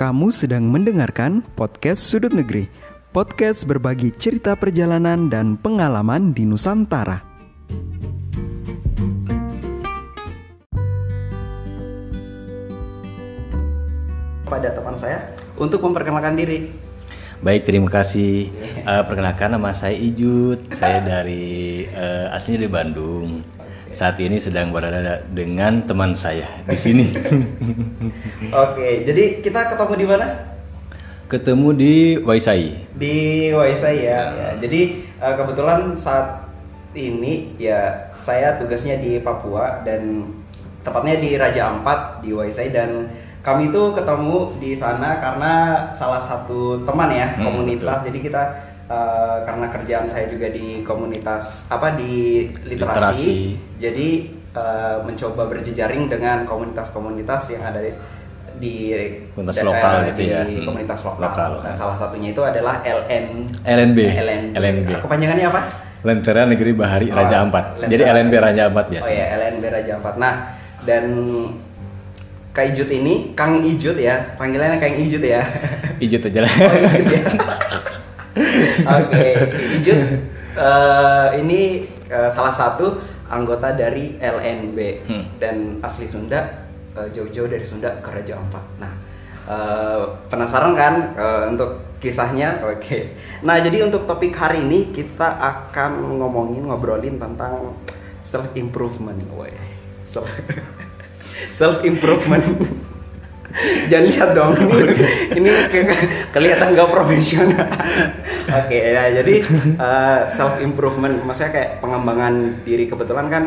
Kamu sedang mendengarkan podcast Sudut Negeri, podcast berbagi cerita perjalanan dan pengalaman di Nusantara. Pada teman saya untuk memperkenalkan diri. Baik, terima kasih. Uh, perkenalkan nama saya Ijut. Saya dari uh, aslinya dari Bandung. Saat ini sedang berada dengan teman saya di sini. Oke, jadi kita ketemu di mana? Ketemu di Waisai. Di Waisai ya. ya. Jadi uh, kebetulan saat ini ya saya tugasnya di Papua dan tepatnya di Raja Ampat di Waisai dan kami itu ketemu di sana karena salah satu teman ya Hmm, komunitas. Jadi kita uh, karena kerjaan saya juga di komunitas apa di literasi, Literasi. jadi uh, mencoba berjejaring dengan komunitas-komunitas yang ada di di Komunitas daerah- lokal gitu ya. Hmm, komunitas lokal. lokal. Nah, salah satunya itu adalah LN LNB. LNB. LNB. Nah, kepanjangannya apa? Lentera Negeri Bahari Oh, Raja Ampat. Lentera. Jadi LNB Raja Ampat biasa. Oh ya, LNB Raja Ampat. Nah, dan Kak Ijut ini, Kang Ijut ya, panggilannya Kang Ijut ya. Ijut aja lah. Oh, Ijut ya. Oke, Ijut eh, ini eh, salah satu anggota dari LNB Hmm. dan asli Sunda, eh, jauh-jauh dari Sunda ke Raja Ampat. Nah, eh, penasaran kan eh, untuk kisahnya? Oke. Nah, jadi untuk topik hari ini kita akan ngomongin ngobrolin tentang self improvement, woi. Self improvement. Jangan lihat dong, ini, ini ke- kelihatan gak profesional. Oke, ya jadi self improvement, maksudnya kayak pengembangan diri kebetulan kan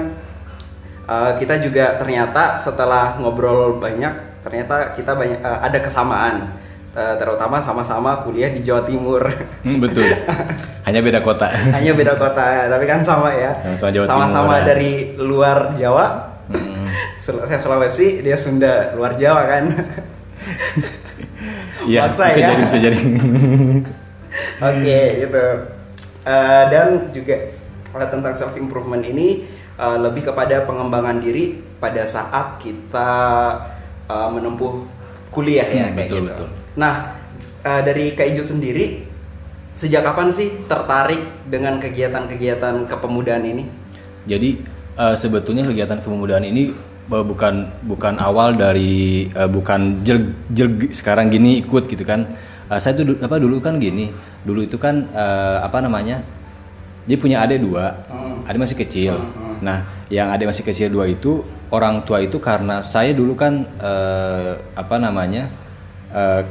eh, kita juga ternyata setelah ngobrol banyak, ternyata kita banyak eh, ada kesamaan, Eh, terutama sama-sama kuliah di Jawa Timur. Hmm, betul. Hanya beda kota. Hanya beda kota, tapi kan sama ya. Sama-sama Jawa Sama-sama dari luar Jawa. Hmm. Saya Sulawesi, dia Sunda, luar Jawa kan. Iya, bisa ya. jadi bisa jadi. Oke, gitu. Eh, dan juga eh, tentang self improvement ini eh, lebih kepada pengembangan diri pada saat kita eh, menempuh kuliah ya Hmm, kayak betul, gitu. betul. Nah, eh, dari Kak Ijut sendiri sejak kapan sih tertarik dengan kegiatan-kegiatan kepemudaan ini? Jadi eh, sebetulnya kegiatan kepemudaan ini bukan bukan awal dari eh, bukan jel, jel sekarang gini ikut gitu kan. Eh, saya tuh apa dulu kan gini. Dulu itu kan eh, apa namanya? Dia punya adik dua, Hmm. adik masih kecil. Hmm, hmm. Nah, yang adik masih kecil dua itu orang tua itu karena saya dulu kan eh, apa namanya? eh,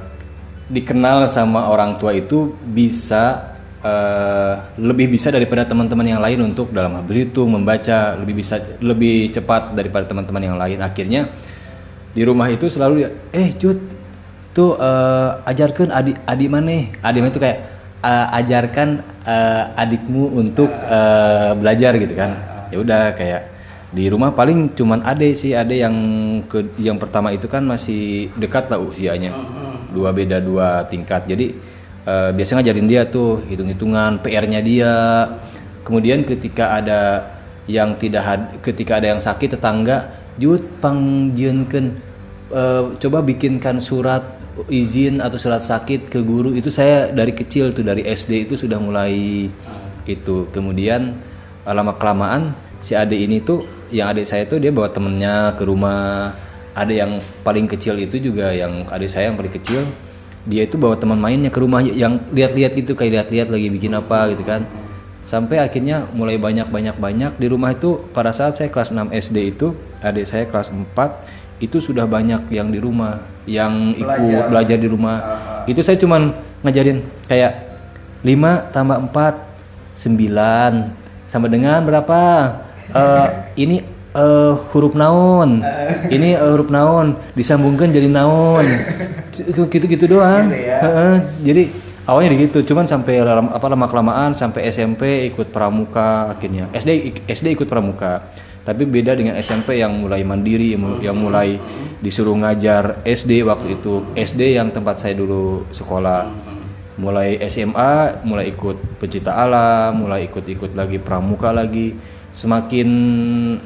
dikenal sama orang tua itu bisa eh, lebih bisa daripada teman-teman yang lain untuk dalam hal berhitung, membaca lebih bisa lebih cepat daripada teman-teman yang lain. Akhirnya di rumah itu selalu eh cut tuh eh, ajarkan adik adik mana? Adik mana itu kayak eh, ajarkan eh, adikmu untuk eh, belajar gitu kan. Ya udah kayak di rumah paling cuman ade sih ade yang ke yang pertama itu kan masih dekat lah usianya dua beda dua tingkat. Jadi eh, biasa ngajarin dia tuh hitung-hitungan PR-nya dia. Kemudian ketika ada yang tidak had- ketika ada yang sakit tetangga jut pangjieunkeun eh, coba bikinkan surat izin atau surat sakit ke guru. Itu saya dari kecil tuh dari SD itu sudah mulai itu. Kemudian eh, lama kelamaan si adik ini tuh yang adik saya tuh dia bawa temennya ke rumah. Ada yang paling kecil itu juga yang adik saya yang paling kecil dia itu bawa teman mainnya ke rumah yang lihat-lihat gitu kayak lihat-lihat lagi bikin apa gitu kan. Sampai akhirnya mulai banyak banyak banyak di rumah itu pada saat saya kelas 6 SD itu adik saya kelas 4 itu sudah banyak yang di rumah yang ikut Belajar. belajar, di rumah. Itu saya cuman ngajarin kayak 5 tambah 4 9 sama dengan berapa? Eh, ini eh, huruf naon. Ini eh, huruf naon. Disambungkan jadi naon. Gitu-gitu doang. Gitu ya. Heeh, jadi awalnya gitu. Cuman sampai lama, apa lama kelamaan sampai SMP ikut pramuka akhirnya. SD SD ikut pramuka. Tapi beda dengan SMP yang mulai mandiri yang mulai disuruh ngajar SD waktu itu. SD yang tempat saya dulu sekolah. Mulai SMA mulai ikut pencipta alam mulai ikut-ikut lagi pramuka lagi semakin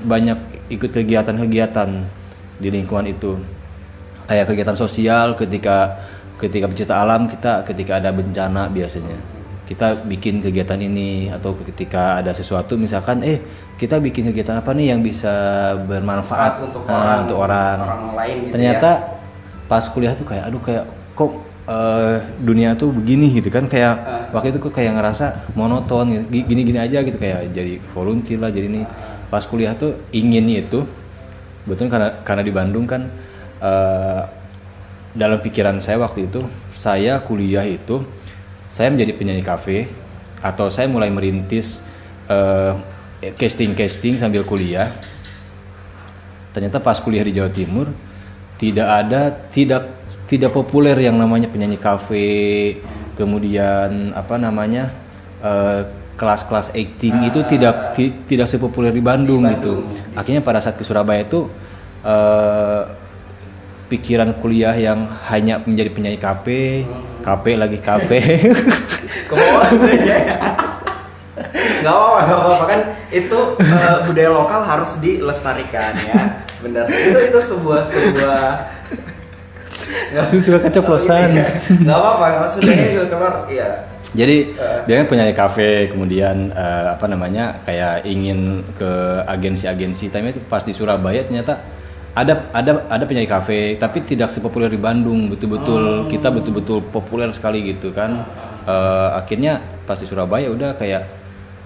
banyak ikut kegiatan-kegiatan di lingkungan itu. Kayak kegiatan sosial ketika ketika pencipta alam kita ketika ada bencana biasanya. Kita bikin kegiatan ini atau ketika ada sesuatu misalkan eh kita bikin kegiatan apa nih yang bisa bermanfaat Untuk ah, orang- untuk orang. orang lain gitu Ternyata pas kuliah tuh kayak aduh kayak kok eh, dunia tuh begini gitu kan kayak waktu itu kok kayak ngerasa monoton gitu. Gi- gini-gini aja gitu kayak jadi volunteer lah jadi ini pas kuliah tuh inginnya itu betul karena karena di Bandung kan eh, dalam pikiran saya waktu itu saya kuliah itu saya menjadi penyanyi kafe atau saya mulai merintis casting casting sambil kuliah ternyata pas kuliah di Jawa Timur tidak ada tidak tidak populer yang namanya penyanyi kafe kemudian apa namanya eh, kelas-kelas acting itu tidak ti- tidak sepopuler di Bandung, gitu. Akhirnya pada saat ke Surabaya itu eh, pikiran kuliah yang hanya menjadi penyanyi kafe kafe lagi kafe. Nggak apa-apa nggak apa-apa. Kan itu eh, budaya lokal harus dilestarikan ya. Benar itu itu sebuah sebuah Suka keceplosan. Iya. nggak apa-apa maksudnya juga keluar iya Jadi biasanya penyanyi kafe, kemudian eh, apa namanya kayak ingin ke agensi-agensi. Tapi itu pas di Surabaya ternyata ada ada ada penyanyi kafe, tapi tidak sepopuler di Bandung. Betul-betul kita betul-betul populer sekali gitu kan. Eh, akhirnya pas di Surabaya udah kayak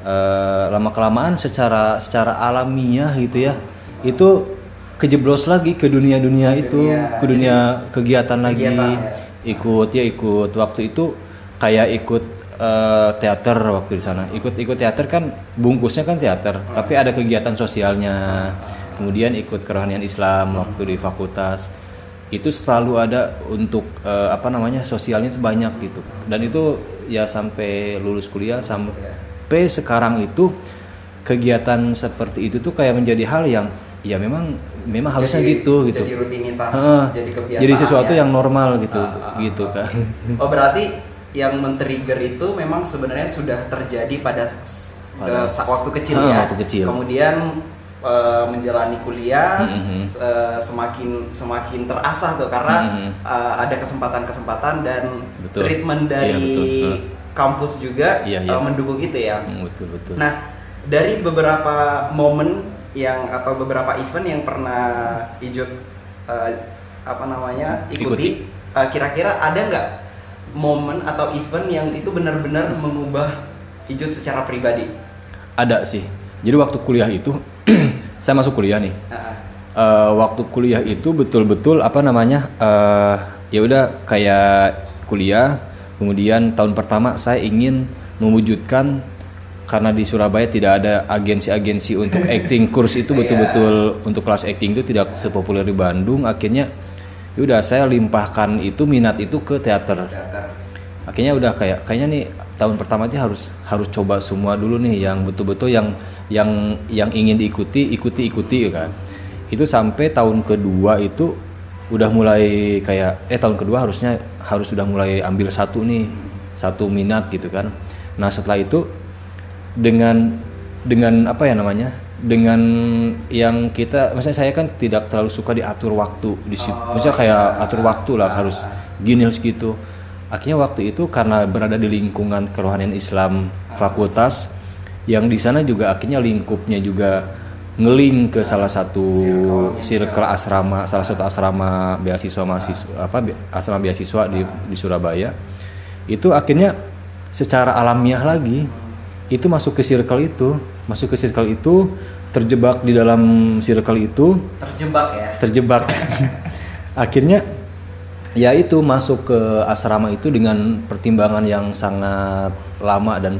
eh, lama kelamaan secara secara alamiah gitu ya. Itu kejeblos lagi ke dunia-dunia itu, Dunia. ke dunia kegiatan lagi. kegiatan, ya. ikut ya ikut. Waktu itu kayak ikut eh, teater waktu di sana. Ikut ikut teater kan bungkusnya kan teater tapi ada kegiatan sosialnya. Kemudian ikut kerohanian Islam waktu di fakultas. Itu selalu ada untuk eh, apa namanya sosialnya itu banyak gitu. Dan itu ya sampai lulus kuliah sampai sekarang itu kegiatan seperti itu tuh kayak menjadi hal yang ya memang memang harusnya Jadi- gitu gitu jadi rutinitas Heeh. jadi kebiasaan jadi sesuatu ya. yang normal gitu ah, ah, gitu kan oh berarti yang men-trigger itu memang sebenarnya sudah terjadi pada Pada eh, waktu kecil ah, ya waktu kecil. kemudian eh, menjalani kuliah Mhm. s- eh, semakin semakin terasah tuh karena Mhm. eh, ada kesempatan-kesempatan dan Betul. treatment Iya, dari betul. Kampus juga Iya, iya. eh, mendukung itu ya Hmm, betul betul Nah, dari beberapa momen yang atau beberapa event yang pernah Ijut eh, apa namanya ikuti, Ikuti. eh, kira-kira ada nggak momen atau event yang itu benar-benar mengubah Ijut secara pribadi? ada sih jadi waktu kuliah itu saya masuk kuliah nih Ah, Eh, waktu kuliah itu betul-betul apa namanya eh, ya udah kayak kuliah kemudian tahun pertama saya ingin mewujudkan karena di Surabaya tidak ada agensi-agensi untuk acting. Kurs itu Iya. betul-betul untuk kelas acting itu tidak sepopuler di Bandung. Akhirnya ya udah saya limpahkan itu minat itu ke teater. Teater. akhirnya udah kayak kayaknya nih tahun pertama itu harus harus coba semua dulu nih yang betul-betul yang yang yang ingin diikuti ikuti ikuti ya kan. Itu sampai tahun kedua itu udah mulai kayak eh tahun kedua harusnya harus sudah mulai ambil satu nih satu minat gitu kan. Nah setelah itu dengan dengan apa ya namanya dengan yang kita misalnya saya kan tidak terlalu suka diatur waktu di situ. Misalnya kayak atur waktu lah harus gini harus gitu. Akhirnya waktu itu karena berada di lingkungan kerohanian Islam fakultas yang di sana juga akhirnya lingkupnya juga ngeling ke salah satu circle. asrama salah satu asrama beasiswa mahasiswa apa be- asrama beasiswa di di Surabaya. Itu akhirnya secara alamiah lagi itu masuk ke circle itu. Masuk ke circle itu terjebak di dalam circle itu. Terjebak ya. terjebak. Akhirnya ya itu masuk ke asrama itu dengan pertimbangan yang sangat lama dan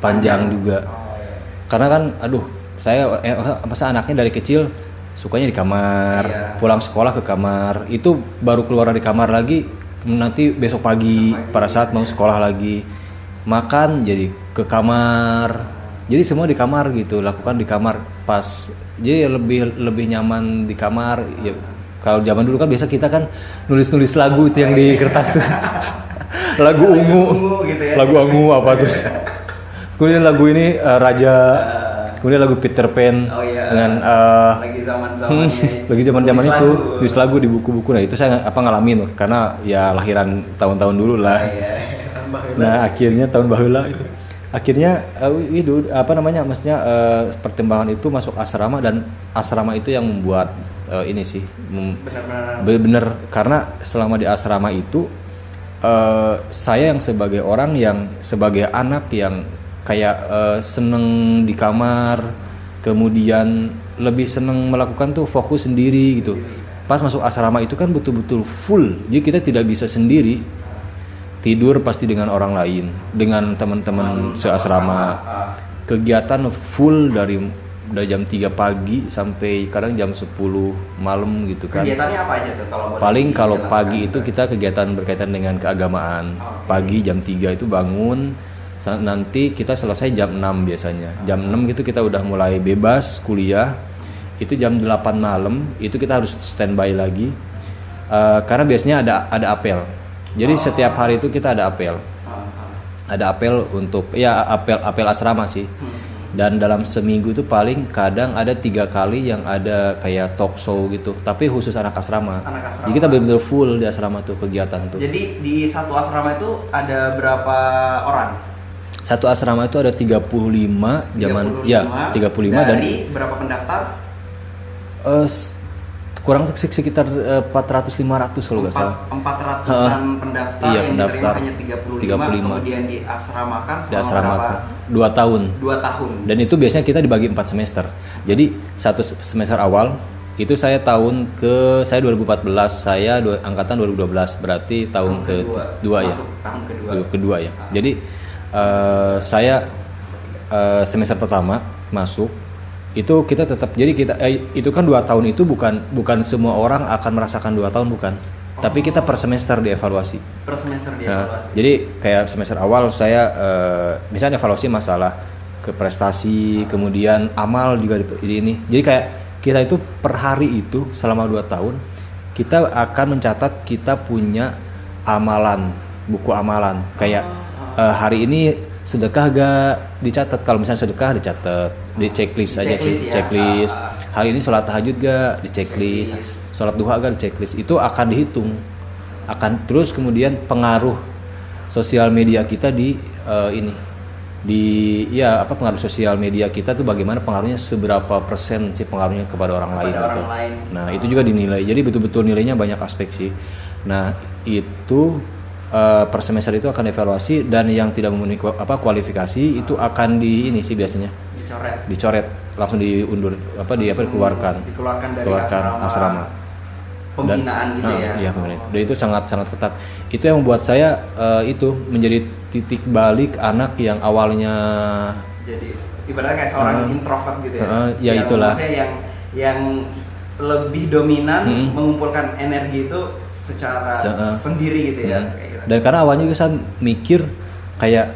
panjang juga. Oh, iya. karena kan aduh saya eh, masa anaknya dari kecil sukanya di kamar Iya. pulang sekolah ke kamar. Itu baru keluar dari kamar lagi nanti besok pagi pada saat mau sekolah lagi. Makan jadi ke kamar. Jadi semua di kamar gitu lakukan di kamar. Pas jadi lebih lebih nyaman di kamar ya kalau zaman dulu kan biasa kita kan nulis nulis lagu itu yang di kertas tuh. Lagu ungu gitu ya. lagu ungu apa terus. Kemudian lagu ini eh, raja kemudian lagu Peter Pan Oh iya. dengan eh, lagi zaman zamannya. lagi zaman zaman itu tulis lagu di buku-buku. Nah itu saya apa ngalamin karena ya lahiran tahun-tahun dulu lah. Iya. Nah akhirnya tahun bahula itu akhirnya eh, itu apa namanya maksudnya eh, pertimbangan itu masuk asrama dan asrama itu yang membuat eh, ini sih benar-benar karena selama di asrama itu eh, saya yang sebagai orang yang sebagai anak yang kayak eh, seneng di kamar kemudian lebih seneng melakukan tuh fokus sendiri gitu. Pas masuk asrama itu kan betul-betul full. Jadi kita tidak bisa sendiri tidur pasti dengan orang lain dengan teman-teman seasrama Ah, kegiatan full dari dari jam 3 pagi sampai kadang jam 10 malam gitu kan kegiatannya apa aja tuh kalau boleh Paling kalau pagi itu kita kegiatan berkaitan dengan keagamaan. Oke. Pagi jam 3 itu bangun, nanti kita selesai jam 6 biasanya. Jam 6 gitu kita udah mulai bebas kuliah. Itu jam 8 malam itu kita harus standby lagi. Eh, karena biasanya ada ada apel. Jadi setiap hari itu kita ada apel. Ah. Ada apel untuk ya apel apel asrama sih. Dan dalam seminggu itu paling kadang ada tiga kali yang ada kayak talk show gitu. Tapi khusus anak asrama. Anak asrama. Jadi kita benar-benar full di asrama tuh kegiatan tuh. jadi di satu asrama itu ada berapa orang Satu asrama itu ada 35 zaman 35, ya 35 dan dari berapa pendaftar s- kurang sekitar eh, 400 500 kalau nggak salah. empat ratusan pendaftar Iya, yang pendaftar. diterima hanya 35, 35. kemudian diasramakan Di selama asrama berapa? kan. dua tahun. dua tahun Dan itu biasanya kita dibagi empat semester. Jadi satu se- semester awal itu saya tahun ke saya 2014, saya dua, angkatan 2012 berarti tahun, ke dua ya. Tahun kedua Kedua, kedua ya. Jadi eh, saya eh, semester pertama masuk itu kita tetap jadi kita eh, itu kan dua tahun itu bukan bukan semua orang akan merasakan dua tahun bukan. Tapi kita per semester dievaluasi. per semester Nah, dievaluasi jadi kayak semester awal saya eh, misalnya evaluasi masalah ke prestasi, kemudian amal juga di, ini. Jadi kayak kita itu per hari itu selama 2 tahun kita akan mencatat kita punya amalan, buku amalan. Kayak eh, hari ini sedekah gak dicatat? Kalau misalnya sedekah dicatat. Di checklist Di aja sih checklist ya. checklist. Ah, hari ini sholat tahajud gak? Di checklist. Checklist. sholat duha gak? Di checklist. Itu akan dihitung. Akan terus kemudian pengaruh sosial media kita di eh, ini. Di ya apa pengaruh sosial media kita tuh bagaimana pengaruhnya seberapa persen sih pengaruhnya kepada orang Kepada lain orang gitu. lain. Nah itu juga dinilai. Jadi betul-betul nilainya banyak aspek sih. Nah itu eh, per semester itu akan evaluasi dan yang tidak memenuhi apa kualifikasi itu akan di ini sih biasanya dicoret dicoret langsung diundur apa di apa dikeluarkan dikeluarkan dari keluarkan asrama, asrama. pembinaan gitu Ah, ya Iya pembinaan. Dan itu sangat sangat ketat. Itu yang membuat saya eh, itu menjadi titik balik anak yang awalnya jadi ibaratnya kayak seorang introvert gitu ya Heeh, ya Yang itulah. yang yang lebih dominan Hmm. mengumpulkan energi itu secara Se- eh. sendiri gitu ya Hmm. Gitu. Dan karena awalnya juga saya mikir kayak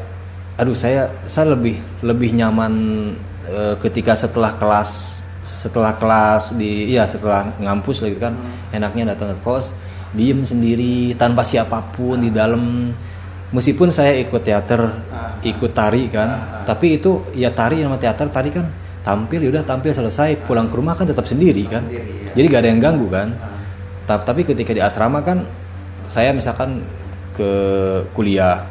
aduh saya saya lebih lebih nyaman eh, ketika setelah kelas setelah kelas di iya setelah ngampus lah gitu kan enaknya datang ke kos diem sendiri tanpa siapa pun di dalam meskipun saya ikut teater Ah. ikut tari kan tapi itu ya tari sama teater tari kan tampil ya udah tampil selesai pulang ke rumah kan tetap sendiri kan Sendiri, ya. jadi gak ada yang ganggu kan Ah. Ta- tapi ketika di asrama kan saya misalkan ke kuliah.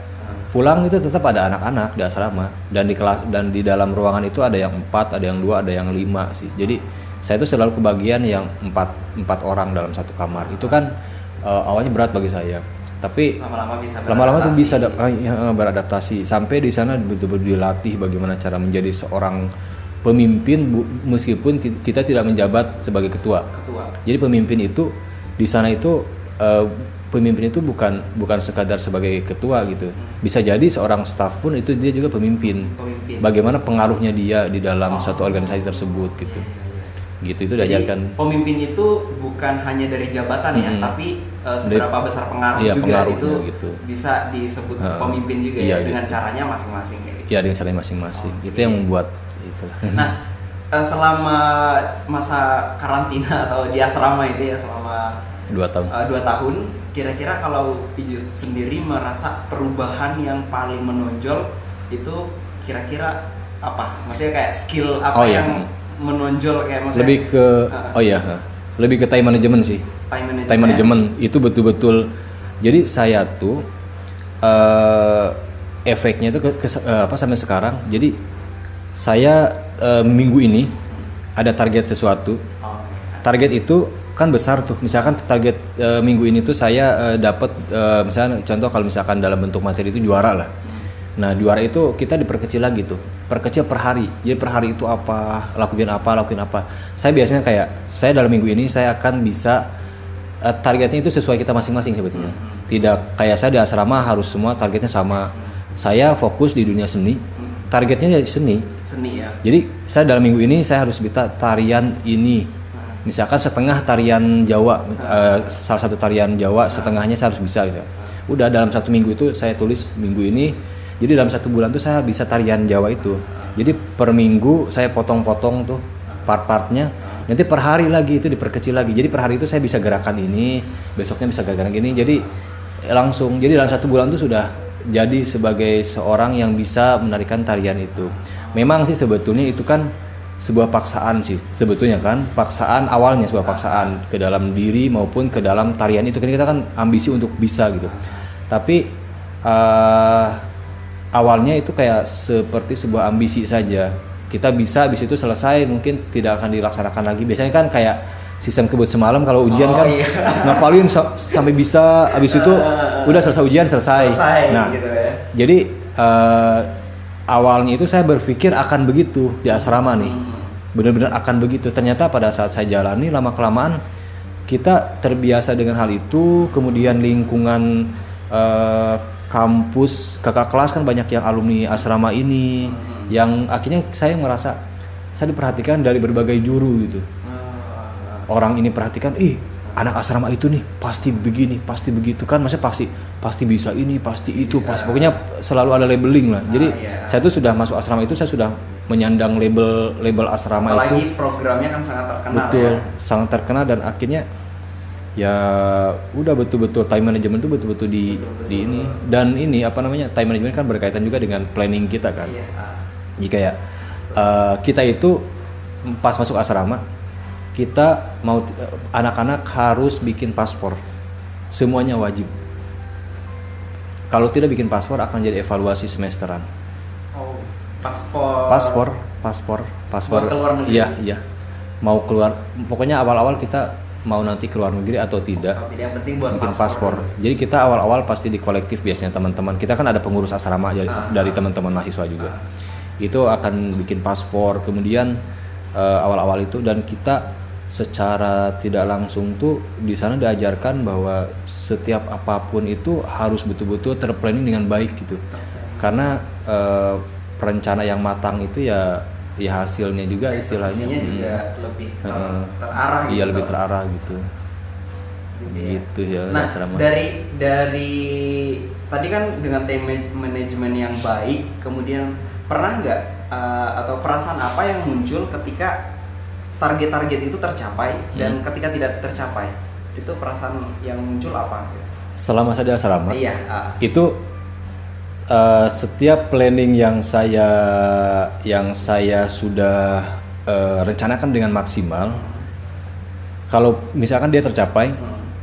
Pulang itu tetap ada anak-anak di asrama. Dan di kelas dan di dalam ruangan itu ada yang empat ada yang dua ada yang lima sih. Jadi saya itu selalu kebagian yang empat empat orang dalam satu kamar. Itu kan eh, awalnya berat bagi saya. Tapi lama-lama bisa lama-lama tuh bisa ah, iya, beradaptasi. Sampai di sana betul-betul dilatih bagaimana cara menjadi seorang pemimpin bu- meskipun ki- kita tidak menjabat sebagai ketua. Ketua. Jadi pemimpin itu di sana itu eh, pemimpin itu bukan bukan sekadar sebagai ketua gitu. Bisa jadi seorang staff pun itu dia juga pemimpin. Pemimpin. Bagaimana pengaruhnya dia di dalam satu organisasi tersebut gitu. Gitu itu Jadi diajarkan. pemimpin itu bukan hanya dari jabatan ya, Mm-mm. tapi uh, seberapa besar pengaruh Iya, juga itu gitu. bisa disebut Heeh. pemimpin juga Iya, ya dengan gitu. caranya masing-masing kayak gitu. Ya dengan caranya masing-masing. Itu yang membuat itulah. Nah, uh, selama masa karantina atau di asrama itu ya selama Dua tahun. uh, dua tahun, kira-kira kalau Ijut sendiri merasa perubahan yang paling menonjol itu kira-kira apa? Maksudnya kayak skill apa Oh, iya. yang menonjol? Kayak maksudnya lebih ke uh, oh iya lebih ke time management sih. Time management. time management itu betul-betul. Jadi saya tuh eh efeknya itu ke, ke- eh, apa sampai sekarang. Jadi saya eh, minggu ini ada target sesuatu. Oh, target itu kan besar tuh. Misalkan target eh, minggu ini tuh saya eh, dapat eh, misalnya contoh kalau misalkan dalam bentuk materi itu juara lah. Nah juara itu kita diperkecil lagi tuh. Perkecil per hari. Jadi per hari itu apa? Lakuin apa? Lakuin apa? Saya biasanya kayak saya dalam minggu ini saya akan bisa eh, targetnya itu sesuai kita masing-masing sebetulnya. Tidak kayak saya di asrama harus semua targetnya sama. Saya fokus di dunia seni. Targetnya ya seni. Seni ya. jadi saya dalam minggu ini saya harus bisa tarian ini. Misalkan setengah tarian Jawa, eh, salah satu tarian Jawa setengahnya saya harus bisa gitu. Udah dalam satu minggu itu saya tulis minggu ini. Jadi dalam satu bulan tuh saya bisa tarian Jawa itu. Jadi per minggu saya potong-potong tuh part-partnya. Nanti per hari lagi itu diperkecil lagi. Jadi per hari itu saya bisa gerakan ini, besoknya bisa gerakan gini. Jadi eh, langsung. Jadi dalam satu bulan tuh sudah jadi sebagai seorang yang bisa menarikan tarian itu. Memang sih sebetulnya itu kan sebuah paksaan sih sebetulnya kan. Paksaan awalnya sebuah paksaan ke dalam diri maupun ke dalam tarian itu. Kan kita kan ambisi untuk bisa gitu. Tapi eh, awalnya itu kayak seperti sebuah ambisi saja. Kita bisa habis itu selesai mungkin tidak akan dilaksanakan lagi. Biasanya kan kayak sistem kebut semalam kalau ujian Oh, kan iya. ngapalin sa- sampai bisa. Habis itu udah selesai ujian selesai, Selesai, nah gitu ya. jadi eh, awalnya itu saya berpikir akan begitu di asrama nih. Benar-benar akan begitu. Ternyata pada saat saya jalani lama kelamaan kita terbiasa dengan hal itu. Kemudian lingkungan eh, kampus kakak kelas kan banyak yang alumni asrama ini yang akhirnya saya merasa saya diperhatikan dari berbagai juru gitu. Orang ini perhatikan ih anak asrama itu nih pasti begini pasti begitu kan maksudnya pasti pasti bisa ini pasti itu pasti pokoknya selalu ada labeling lah jadi iya. saya tuh sudah masuk asrama itu saya sudah menyandang label label asrama Apalagi itu programnya kan sangat terkenal betul ya. sangat terkenal dan akhirnya ya udah betul-betul time management itu betul-betul di di ini dan ini apa namanya time management kan berkaitan juga dengan planning kita kan ah. jika ya eh, kita itu pas masuk asrama kita mau anak-anak harus bikin paspor semuanya wajib kalau tidak bikin paspor akan jadi evaluasi semesteran Oh, paspor. paspor paspor paspor keluar negeri? iya iya mau keluar pokoknya awal-awal kita mau nanti keluar negeri atau tidak Kalau tidak yang penting buat bikin paspor. Jadi kita awal-awal pasti di kolektif biasanya teman-teman. Kita kan ada pengurus asrama dari, Ah. dari teman-teman mahasiswa juga. Itu akan bikin paspor. Kemudian eh, awal-awal itu dan kita secara tidak langsung tuh di sana diajarkan bahwa setiap apa pun itu harus betul-betul terplanning dengan baik gitu. Karena eh, perencana yang matang itu ya ya hasilnya juga istilahnya Eksekusinya hmm, juga lebih ter- terarah gitu. iya lebih terarah gitu. Gitu ya. Gitu ya Nah, asrama. dari dari tadi kan dengan time ma- manajemen yang baik, kemudian pernah nggak uh, atau perasaan apa yang muncul ketika target-target itu tercapai dan Hmm. ketika tidak tercapai? Itu perasaan yang muncul apa? Selama saya di asrama, Iya, ah. itu eh, setiap planning yang saya yang saya sudah eh, rencanakan dengan maksimal kalau misalkan dia tercapai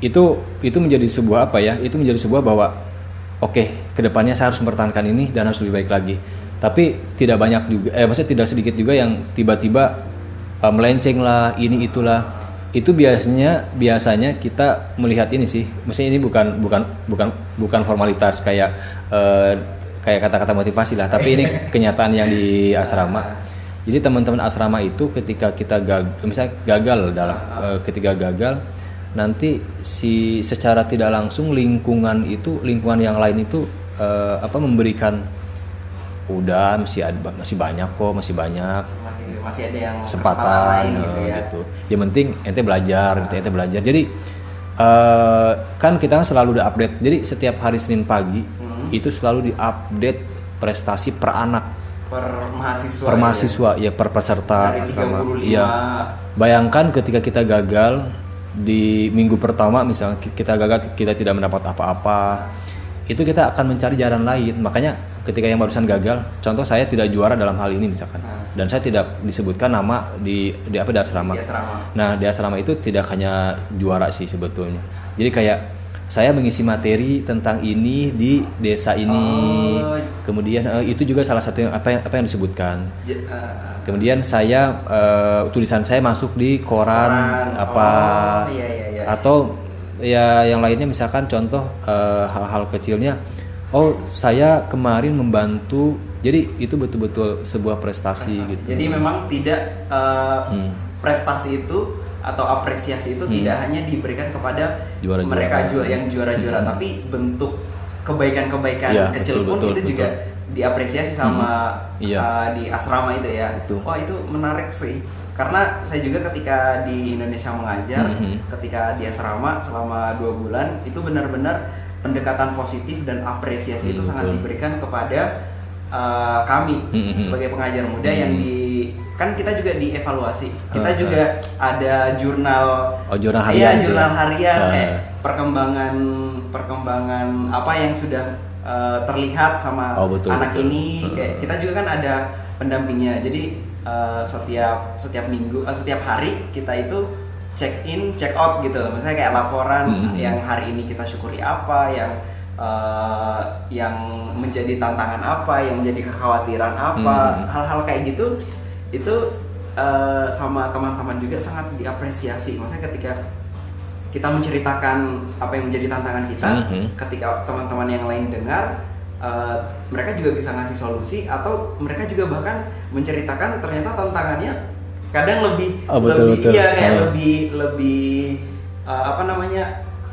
itu itu menjadi sebuah apa ya itu menjadi sebuah bahwa oke ke depannya saya harus mempertahankan ini dan harus lebih baik lagi tapi tidak banyak juga eh maksudnya tidak sedikit juga yang tiba-tiba eh, melenceng lah ini itulah. Itu biasanya biasanya kita melihat ini sih. Maksudnya ini bukan bukan bukan bukan formalitas kayak eh, kayak kata-kata motivasi lah. Tapi ini kenyataan yang di asrama. Jadi teman-teman asrama itu ketika kita gagal misalnya gagal dalam eh, ketika gagal nanti si secara tidak langsung lingkungan itu lingkungan yang lain itu eh, apa memberikan udah masih ada masih banyak kok masih banyak masih ada yang kesempatan lain gitu ya. gitu. Yang penting ente belajar, gitu, ente belajar. Jadi eh, kan kita kan selalu udah update. Jadi setiap hari Senin pagi Hmm. itu selalu diupdate prestasi per anak, Per mahasiswa. per ya. mahasiswa, ya per peserta Dari asrama. 35 Iya. Bayangkan ketika kita gagal di minggu pertama misalnya ki- kita gagal kita tidak mendapat apa-apa itu kita akan mencari jalan lain makanya ketika yang barusan gagal, contoh saya tidak juara dalam hal ini misalkan, Ah. dan saya tidak disebutkan nama di di apa di asrama. Di asrama. Nah di asrama itu tidak hanya juara sih sebetulnya. Jadi kayak saya mengisi materi tentang ini di desa ini, Oh. kemudian eh, itu juga salah satu yang apa yang apa yang disebutkan. J- eh, Kemudian saya eh, tulisan saya masuk di koran, Koran. apa Oh, iya, iya, iya. atau ya yang lainnya misalkan contoh eh, hal-hal kecilnya. Oh saya kemarin membantu, jadi itu betul-betul sebuah prestasi, prestasi. gitu. Jadi memang tidak eh, Hmm. prestasi itu atau apresiasi itu Hmm. tidak hanya diberikan kepada Juara-juara. mereka ju- yang juara-juara, Hmm. tapi bentuk kebaikan-kebaikan Iya, kecil betul, pun betul, itu betul. juga diapresiasi sama Hmm. Iya. eh, di asrama itu ya. Betul. Wah itu menarik sih. Karena saya juga ketika di Indonesia mengajar, Mhm. ketika di asrama selama dua bulan itu benar-benar pendekatan positif dan apresiasi itu Hmm, sangat betul. diberikan kepada uh, kami Mhm. sebagai pengajar muda yang Mhm. di kan kita juga dievaluasi kita Ah, juga ada jurnal Oh, jurnal iya harian gitu jurnal ya? harian Ah. kayak perkembangan perkembangan apa yang sudah uh, terlihat sama Oh, betul, anak betul. ini kayak Ah. kita juga kan ada pendampingnya jadi uh, setiap setiap minggu uh, setiap hari kita itu check in check out gitu misalnya kayak laporan Mhm. yang hari ini kita syukuri apa yang uh, yang menjadi tantangan apa yang menjadi kekhawatiran apa Mhm. hal-hal kayak gitu itu uh, sama teman-teman juga sangat diapresiasi maksudnya ketika kita menceritakan apa yang menjadi tantangan kita Mhm. ketika teman-teman yang lain dengar uh, mereka juga bisa ngasih solusi atau mereka juga bahkan menceritakan ternyata tantangannya kadang lebih Oh, betul, lebih betul. iya kayak Ah. lebih lebih uh, apa namanya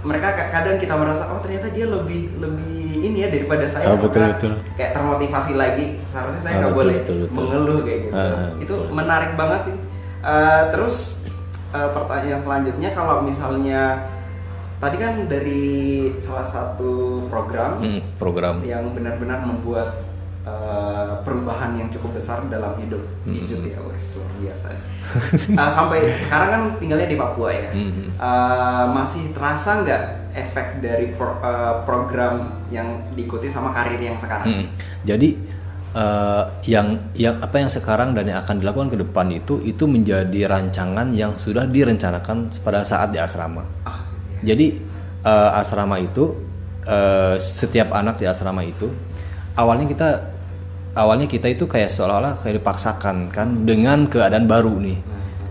mereka ka- kadang kita merasa oh ternyata dia lebih lebih ini ya daripada saya Oh, betul, betul. kayak termotivasi lagi seharusnya saya Oh, nggak betul, boleh betul, betul. mengeluh kayak gitu Ah, itu betul. menarik banget sih Uh, terus uh, pertanyaan selanjutnya kalau misalnya tadi kan dari salah satu program Hmm, program. yang benar-benar membuat uh, perubahan yang cukup besar dalam hidup Hmm. Ijut ya wes luar biasa Uh, sampai sekarang kan tinggalnya di Papua ya Hmm. Uh, masih terasa nggak efek dari pro- uh, program yang diikuti sama karir yang sekarang Hmm. Jadi eh, yang yang apa yang sekarang dan yang akan dilakukan ke depan itu itu menjadi rancangan yang sudah direncanakan pada saat di asrama. ah, Jadi eh, asrama itu eh, setiap anak di asrama itu awalnya kita awalnya kita itu kayak seolah-olah kayak dipaksakan kan dengan keadaan baru nih.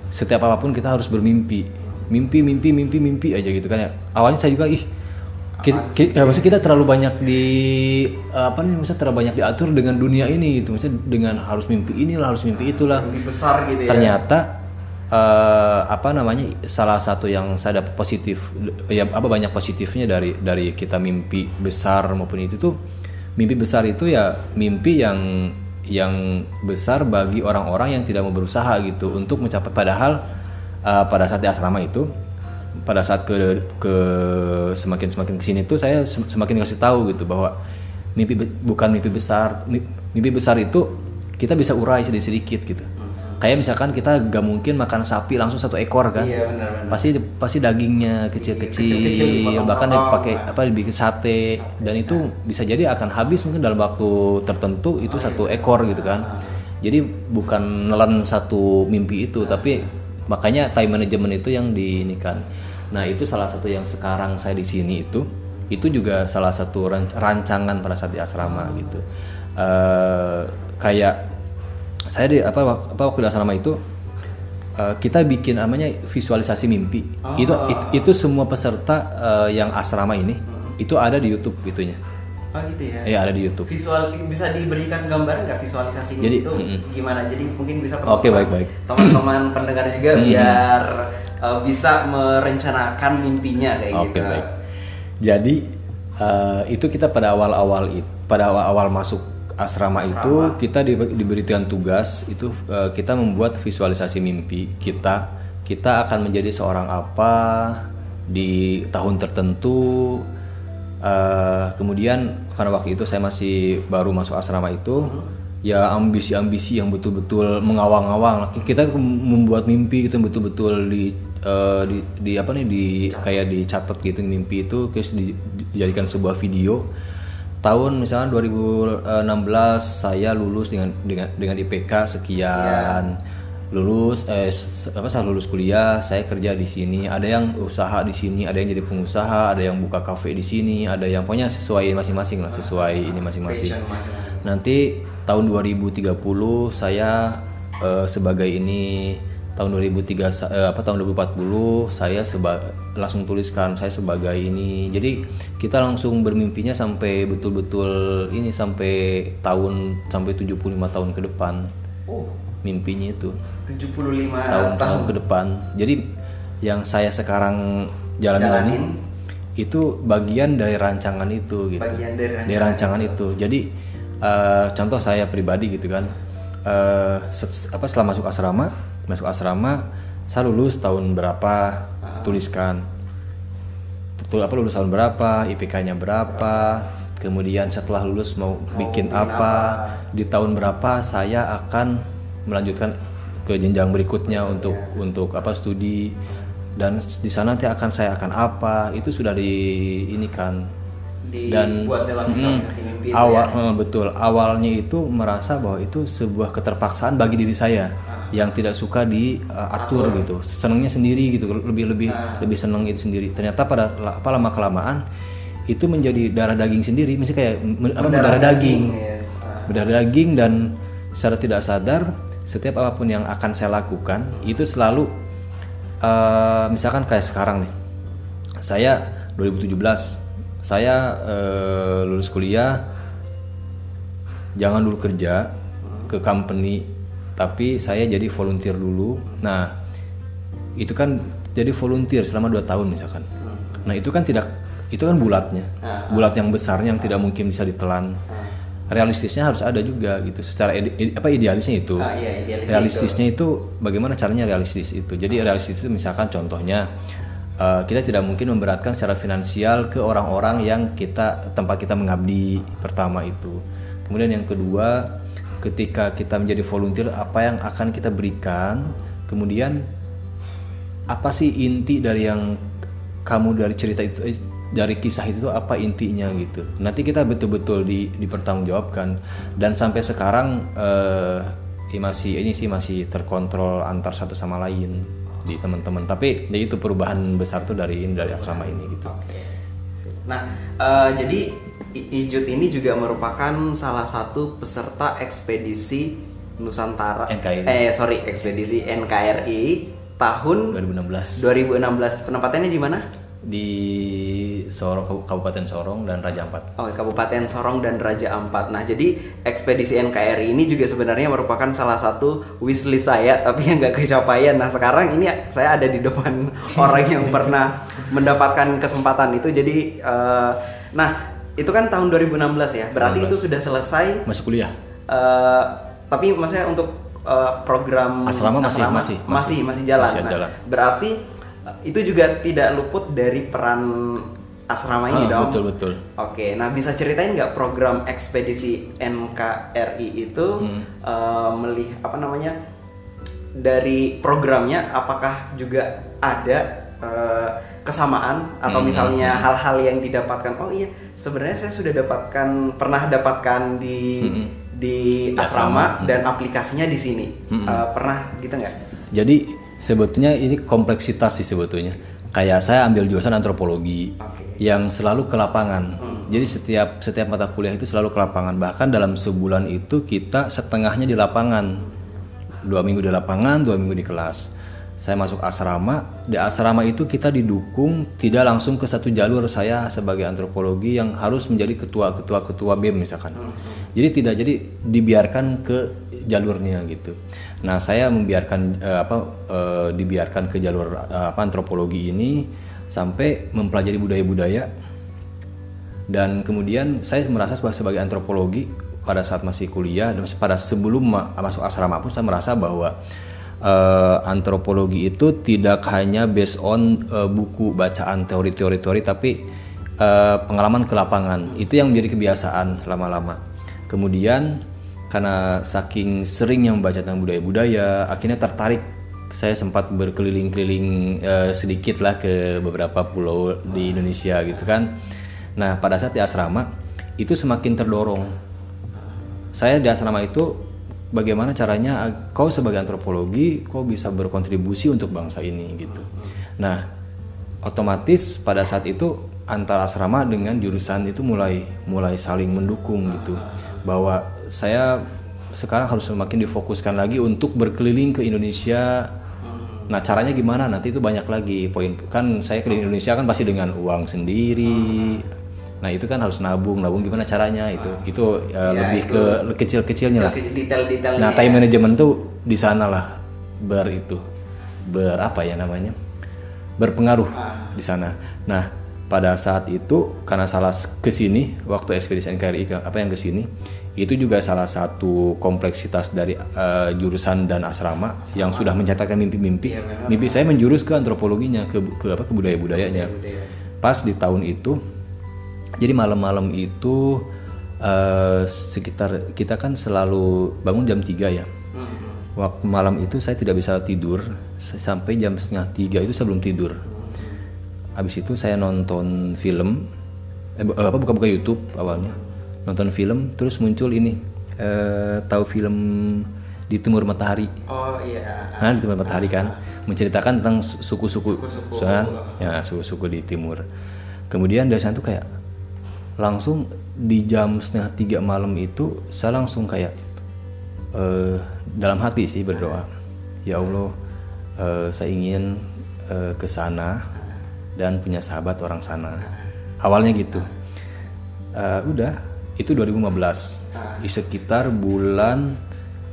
Setiap apa pun kita harus bermimpi, mimpi mimpi mimpi mimpi aja gitu kan ya. Awalnya saya juga ih kita, ki- ya, maksudnya kita terlalu banyak di eh, apa nih misalnya terlalu banyak diatur dengan dunia ini gitu. Maksudnya dengan harus mimpi inilah harus mimpi itulah. Lebih besar gitu ya. Ternyata eh, apa namanya salah satu yang saya dapat positif ya apa banyak positifnya dari dari kita mimpi besar maupun itu tuh mimpi besar itu ya mimpi yang yang besar bagi orang-orang yang tidak mau berusaha gitu untuk mencapai. Padahal eh, pada saat di asrama itu pada saat ke ke semakin semakin ke sini tuh saya sem- semakin kasih tahu gitu bahwa mimpi bukan mimpi besar Mi- mimpi besar itu kita bisa urai sedikit sedikit gitu kayak misalkan kita gak mungkin makan sapi langsung satu ekor kan? Iya, benar-benar. pasti pasti dagingnya Kecil-kecil, dipotong-potong. bahkan dipakai apa dibikin sate. Dan itu bisa jadi akan habis mungkin dalam waktu tertentu itu satu ekor gitu kan. Jadi bukan nelen satu mimpi itu tapi makanya time management itu yang diinikan. Nah itu salah satu yang sekarang saya di sini itu itu juga salah satu ran- rancangan pada saat di asrama gitu. Eh, kayak saya di apa apa waktu di asrama itu eh, kita bikin namanya visualisasi mimpi Oh. itu it- itu semua peserta eh, yang asrama ini itu ada di YouTube itunya oh gitu ya ya ada di YouTube visual bisa diberikan gambaran nggak visualisasinya Jadi, itu mm-mm. gimana jadi mungkin bisa Oke, teman-teman- baik-baik. teman-teman pendengar juga biar uh, bisa merencanakan mimpinya kayak Oke gitu baik. Jadi eh, itu kita pada awal-awal it- pada awal-awal masuk asrama, Asrama. itu kita di- diberikan tugas itu eh, kita membuat visualisasi mimpi kita. Kita akan menjadi seorang apa di tahun tertentu. Eh, kemudian karena waktu itu saya masih baru masuk asrama itu, ya ambisi-ambisi yang betul-betul mengawang-awang. Kita membuat mimpi itu betul-betul di eh, di, di apa nih di kayak dicatat gitu mimpi itu terus di- dijadikan sebuah video tahun misalnya 2016 saya lulus dengan dengan dengan IPK sekian. Lulus eh apa saya lulus kuliah, saya kerja di sini. Ada yang usaha di sini, ada yang jadi pengusaha, ada yang buka kafe di sini, ada yang pokoknya sesuai masing-masing lah, sesuai ini masing-masing. Nanti tahun 2030 saya eh, sebagai ini tahun 2003 sa- eh, apa tahun 2040 saya seba, langsung tuliskan saya sebagai ini. Jadi kita langsung bermimpinya sampai betul-betul ini sampai tahun sampai 75 tahun ke depan. Oh, Mimpinya itu 75 tahun-tahun tahun. ke depan. Jadi yang saya sekarang jalani ini Jalanin. itu bagian dari rancangan itu gitu. Bagian dari rancangan rancangan itu. Jadi eh, contoh saya pribadi gitu kan. set- apa setelah masuk asrama, masuk asrama saya lulus tahun berapa? Tuliskan. Betul apa lulus tahun berapa, IPK-nya berapa, kemudian setelah lulus mau bikin apa, di tahun berapa saya akan melanjutkan ke jenjang berikutnya untuk untuk apa studi? Dan di sana nanti akan saya akan apa? Itu sudah di ini kan. Dibuat dalam visualisasi mimpi itu awal ya? betul. Awalnya itu merasa bahwa itu sebuah keterpaksaan bagi diri saya yang tidak suka diatur gitu. Senangnya sendiri gitu lebih lebih lebih seneng itu sendiri. Ternyata pada apa lama kelamaan itu menjadi darah daging sendiri misalnya kayak apa mendarah daging yes. Ah. berdarah daging dan secara tidak sadar setiap apa pun yang akan saya lakukan itu selalu eh, misalkan kayak sekarang nih. Saya 2017 saya eh, lulus kuliah jangan dulu kerja ke company tapi saya jadi volunteer dulu. Nah itu kan jadi volunteer selama 2 tahun misalkan. Nah itu kan tidak itu kan bulatnya. Bulat yang besarnya yang tidak mungkin bisa ditelan. Realistisnya harus ada juga gitu. Secara ide- ide- apa idealisnya itu. Ah, iya, idealisnya realistisnya itu. bagaimana caranya realistis itu. Jadi realistis itu misalkan contohnya eh, kita tidak mungkin memberatkan secara finansial ke orang-orang yang kita tempat kita mengabdi pertama itu. Kemudian yang kedua ketika kita menjadi volunteer apa yang akan kita berikan? Kemudian apa sih inti dari yang kamu dari cerita itu eh, dari kisah itu apa intinya gitu? Nanti kita betul-betul di, dipertanggungjawabkan. Dan sampai sekarang eh, ini masih ini sih masih terkontrol antar satu sama lain di teman-teman. Tapi ya itu perubahan besar tuh dari dari asrama ini gitu. Nah, eh, jadi Ijut ini juga merupakan salah satu peserta ekspedisi Nusantara. NKRI. Eh, sorry, ekspedisi NKRI tahun 2016 2016. Penempatannya di mana? di Sorong Kabu- Kabupaten Sorong dan Raja Ampat Oh, Kabupaten Sorong dan Raja Ampat. Nah, jadi ekspedisi NKRI ini juga sebenarnya merupakan salah satu wishlist saya, tapi yang nggak kecapaian. Nah, sekarang ini saya ada di depan orang yang pernah mendapatkan kesempatan itu. Jadi, eh, nah itu kan tahun 2016 ya. Berarti 2016. itu sudah selesai. masuk kuliah eh, tapi maksudnya untuk eh, program Asrama masih- masih- masih masih. masih jalan. Masih Nah, jalan. berarti eh, itu juga tidak luput dari peran asrama ini Ah, dong. betul betul Oke, nah bisa ceritain nggak program ekspedisi NKRI itu Hmm. eh, melihat apa namanya dari programnya apakah juga ada eh, kesamaan atau Hmm, misalnya hmm. hal-hal yang didapatkan oh iya sebenarnya saya sudah dapatkan pernah dapatkan di Hmm. di Di asrama hmm. dan aplikasinya di sini Hmm. Eh, pernah gitu nggak? Jadi sebetulnya ini kompleksitas sih sebetulnya. Kayak saya ambil jurusan antropologi Oke. yang selalu ke lapangan. Hmm. Jadi setiap setiap mata kuliah itu selalu ke lapangan. Bahkan dalam sebulan itu kita setengahnya di lapangan. Dua minggu di lapangan, dua minggu di kelas. Saya masuk asrama. Di asrama itu kita didukung tidak langsung ke satu jalur saya sebagai antropologi yang harus menjadi ketua-ketua ketua BEM misalkan. Jadi tidak jadi dibiarkan ke jalurnya gitu. Nah, saya membiarkan eh, apa eh, dibiarkan ke jalur eh, apa antropologi ini sampai mempelajari budaya-budaya dan kemudian saya merasa sebagai, sebagai antropologi pada saat masih kuliah dan pada sebelum ma- masuk asrama pun saya merasa bahwa eh, antropologi itu tidak hanya based on eh, buku bacaan teori-teori teori tapi eh, pengalaman ke lapangan. Itu yang menjadi kebiasaan lama-lama. Kemudian karena saking sering yang membaca tentang budaya-budaya akhirnya tertarik. Saya sempat berkeliling-keliling eh, sedikit lah ke beberapa pulau di Indonesia gitu kan. Nah pada saat di asrama itu semakin terdorong. Saya di asrama itu bagaimana caranya ag- kau sebagai antropologi kau bisa berkontribusi untuk bangsa ini gitu. Nah otomatis pada saat itu antara asrama dengan jurusan itu mulai mulai saling mendukung gitu. Bahwa saya sekarang harus semakin difokuskan lagi untuk berkeliling ke Indonesia. Nah caranya gimana? Nanti itu banyak lagi. Poin kan saya ke Indonesia kan pasti dengan uang sendiri nah itu kan harus nabung nabung gimana caranya itu? Itu uh, Ya, lebih itu ke kecil-kecilnya lah. detail-detailnya Nah, time management tuh di sana lah ber itu ber apa ya namanya? Berpengaruh di sana. Nah, pada saat itu karena salah ke sini waktu ekspedisi NKRI apa yang ke sini itu juga salah satu kompleksitas dari eh, jurusan dan asrama yang sudah mencatatkan mimpi-mimpi. Mimpi saya menjurus ke antropologinya ke ke apa ke budaya-budayanya. Pas di tahun itu jadi malam-malam itu eh, sekitar kita kan selalu bangun jam 3 ya. Waktu malam itu saya tidak bisa tidur sampai jam setengah tiga itu saya belum tidur. Habis itu saya nonton film, eh, eh, apa buka-buka YouTube awalnya, nonton film, terus muncul ini, eh, tahu film di Timur Matahari. oh iya Nah, di Timur Matahari kan menceritakan tentang su- suku-suku, kan? ya suku-suku di timur. Kemudian dari sana tuh kayak langsung di jam setengah tiga malam itu saya langsung kayak eh, dalam hati sih berdoa, ya Allah, eh, saya ingin eh, ke sana dan punya sahabat orang sana. Awalnya gitu. Eh, udah, itu 2015 di sekitar bulan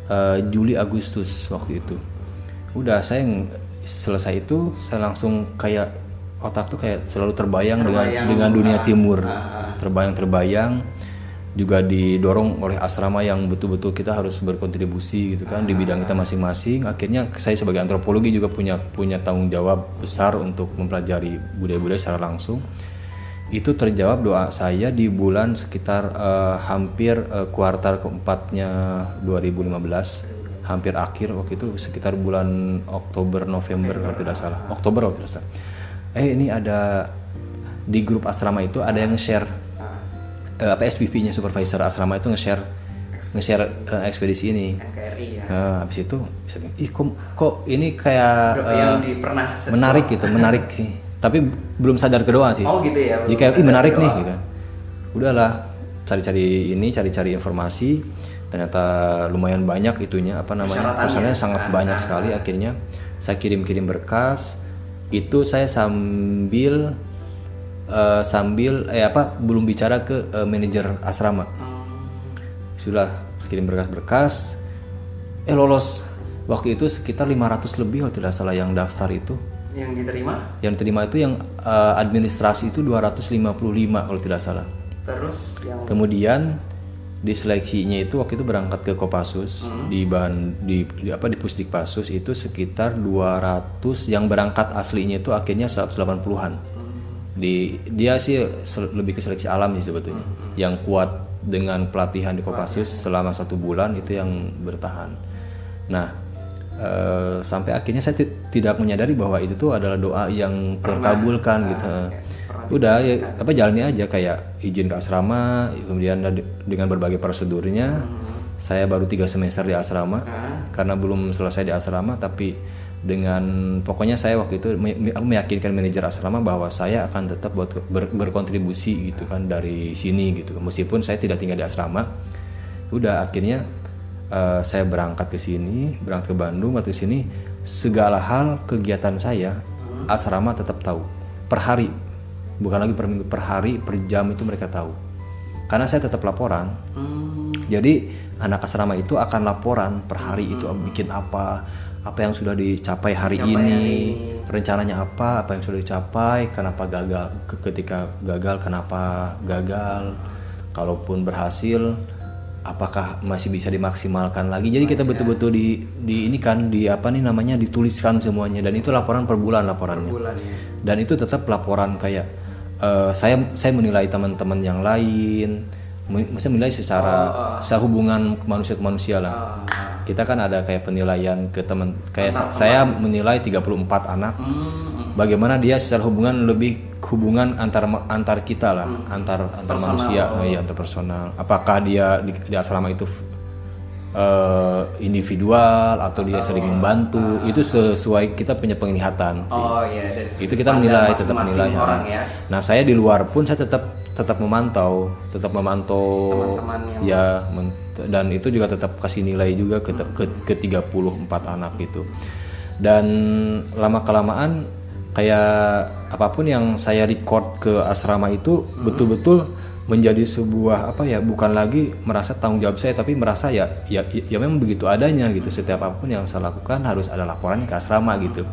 eh, Juli Agustus waktu itu. Udah saya ng- selesai itu saya langsung kayak otak tuh kayak selalu terbayang, dengan dengan dunia timur. Terbayang-terbayang juga didorong oleh asrama yang betul-betul kita harus berkontribusi gitu kan di bidang kita masing-masing. Akhirnya saya sebagai antropologi juga punya punya tanggung jawab besar untuk mempelajari budaya-budaya secara langsung. Itu terjawab doa saya di bulan sekitar eh, hampir eh, kuartal keempatnya 2015 hampir akhir waktu itu sekitar bulan Oktober November kalau tidak salah. Oktober kalau tidak salah. Eh ini ada di grup asrama itu ada yang share eh, apa SPP-nya supervisor asrama itu nge-share nge-share eh, ekspedisi ini NKRI ya Nah, habis itu bisa ih kok, kok ini kayak eh, yang di pernah menarik gitu, menarik sih. Tapi belum sadar ke doa sih. Oh, gitu ya, Jadi kayak ih menarik nih gitu. Udahlah, cari-cari ini, cari-cari informasi. Ternyata lumayan banyak itunya apa namanya? Persyaratannya. Persyaratannya sangat Ah, banyak ah, sekali akhirnya saya kirim-kirim berkas. Itu saya sambil eh, sambil eh apa belum bicara ke eh, manajer asrama. Sudah kirim berkas-berkas. Eh lolos. Waktu itu sekitar 500 lebih kalau tidak salah yang daftar itu. Yang diterima? Yang terima itu yang eh, administrasi itu 255 kalau tidak salah. Terus yang kemudian di seleksinya itu waktu itu berangkat ke Kopassus di bahan di, di apa di Pusdikpasus itu sekitar 200 yang berangkat aslinya itu akhirnya 180-an di dia sih lebih ke seleksi alam sih sebetulnya. Yang kuat dengan pelatihan di Kopassus selama satu bulan itu yang bertahan. Nah eh, sampai akhirnya saya ti- tidak menyadari bahwa itu tuh adalah doa yang terkabulkan gitu. udah ya apa jalani aja kayak izin ke asrama kemudian dengan berbagai prosedurnya. Saya baru tiga semester di asrama karena belum selesai di asrama tapi dengan pokoknya saya waktu itu meyakinkan manajer asrama bahwa saya akan tetap buat ber- berkontribusi gitu kan dari sini gitu. Meskipun saya tidak tinggal di asrama udah akhirnya eh, saya berangkat ke sini berangkat ke Bandung ke sini segala hal kegiatan saya asrama tetap tahu. Per hari bukan lagi per minggu per hari per jam itu mereka tahu. Karena saya tetap laporan. Jadi anak asrama itu akan laporan per hari itu bikin apa apa yang sudah dicapai hari ini? rencananya apa? Apa yang sudah dicapai? Kenapa gagal? Ke- ketika gagal kenapa gagal? Kalaupun berhasil apakah masih bisa dimaksimalkan lagi? Jadi kita betul-betul di di ini kan di apa nih namanya dituliskan semuanya. Dan itu laporan per bulan laporannya. Bulan ya dan itu tetap laporan kayak eh, saya saya menilai teman-teman yang lain maksudnya menilai secara secara hubungan manusia ke manusia lah. Kita kan ada kayak penilaian ke teman kayak sa- saya menilai 34 anak. Bagaimana dia secara hubungan lebih hubungan antar antar kita lah antar antar Personal. manusia. Oh iya antar personal. Apakah dia di, di asrama itu eh, individual atau dia sering membantu? Itu sesuai kita punya penglihatan sih. Oh iya dari itu kita menilai tetap menilai orang ya. nah saya di luar pun saya tetap tetap memantau tetap memantau Teman-teman yang- ya men- dan itu juga tetap kasih nilai juga ke ke, ke 34 anak itu. Dan lama kelamaan kayak apa pun yang saya record ke asrama itu Hmm. betul-betul menjadi sebuah apa ya bukan lagi merasa tanggung jawab saya tapi merasa ya ya ya memang begitu adanya gitu. Setiap apa pun yang saya lakukan harus ada laporannya ke asrama gitu.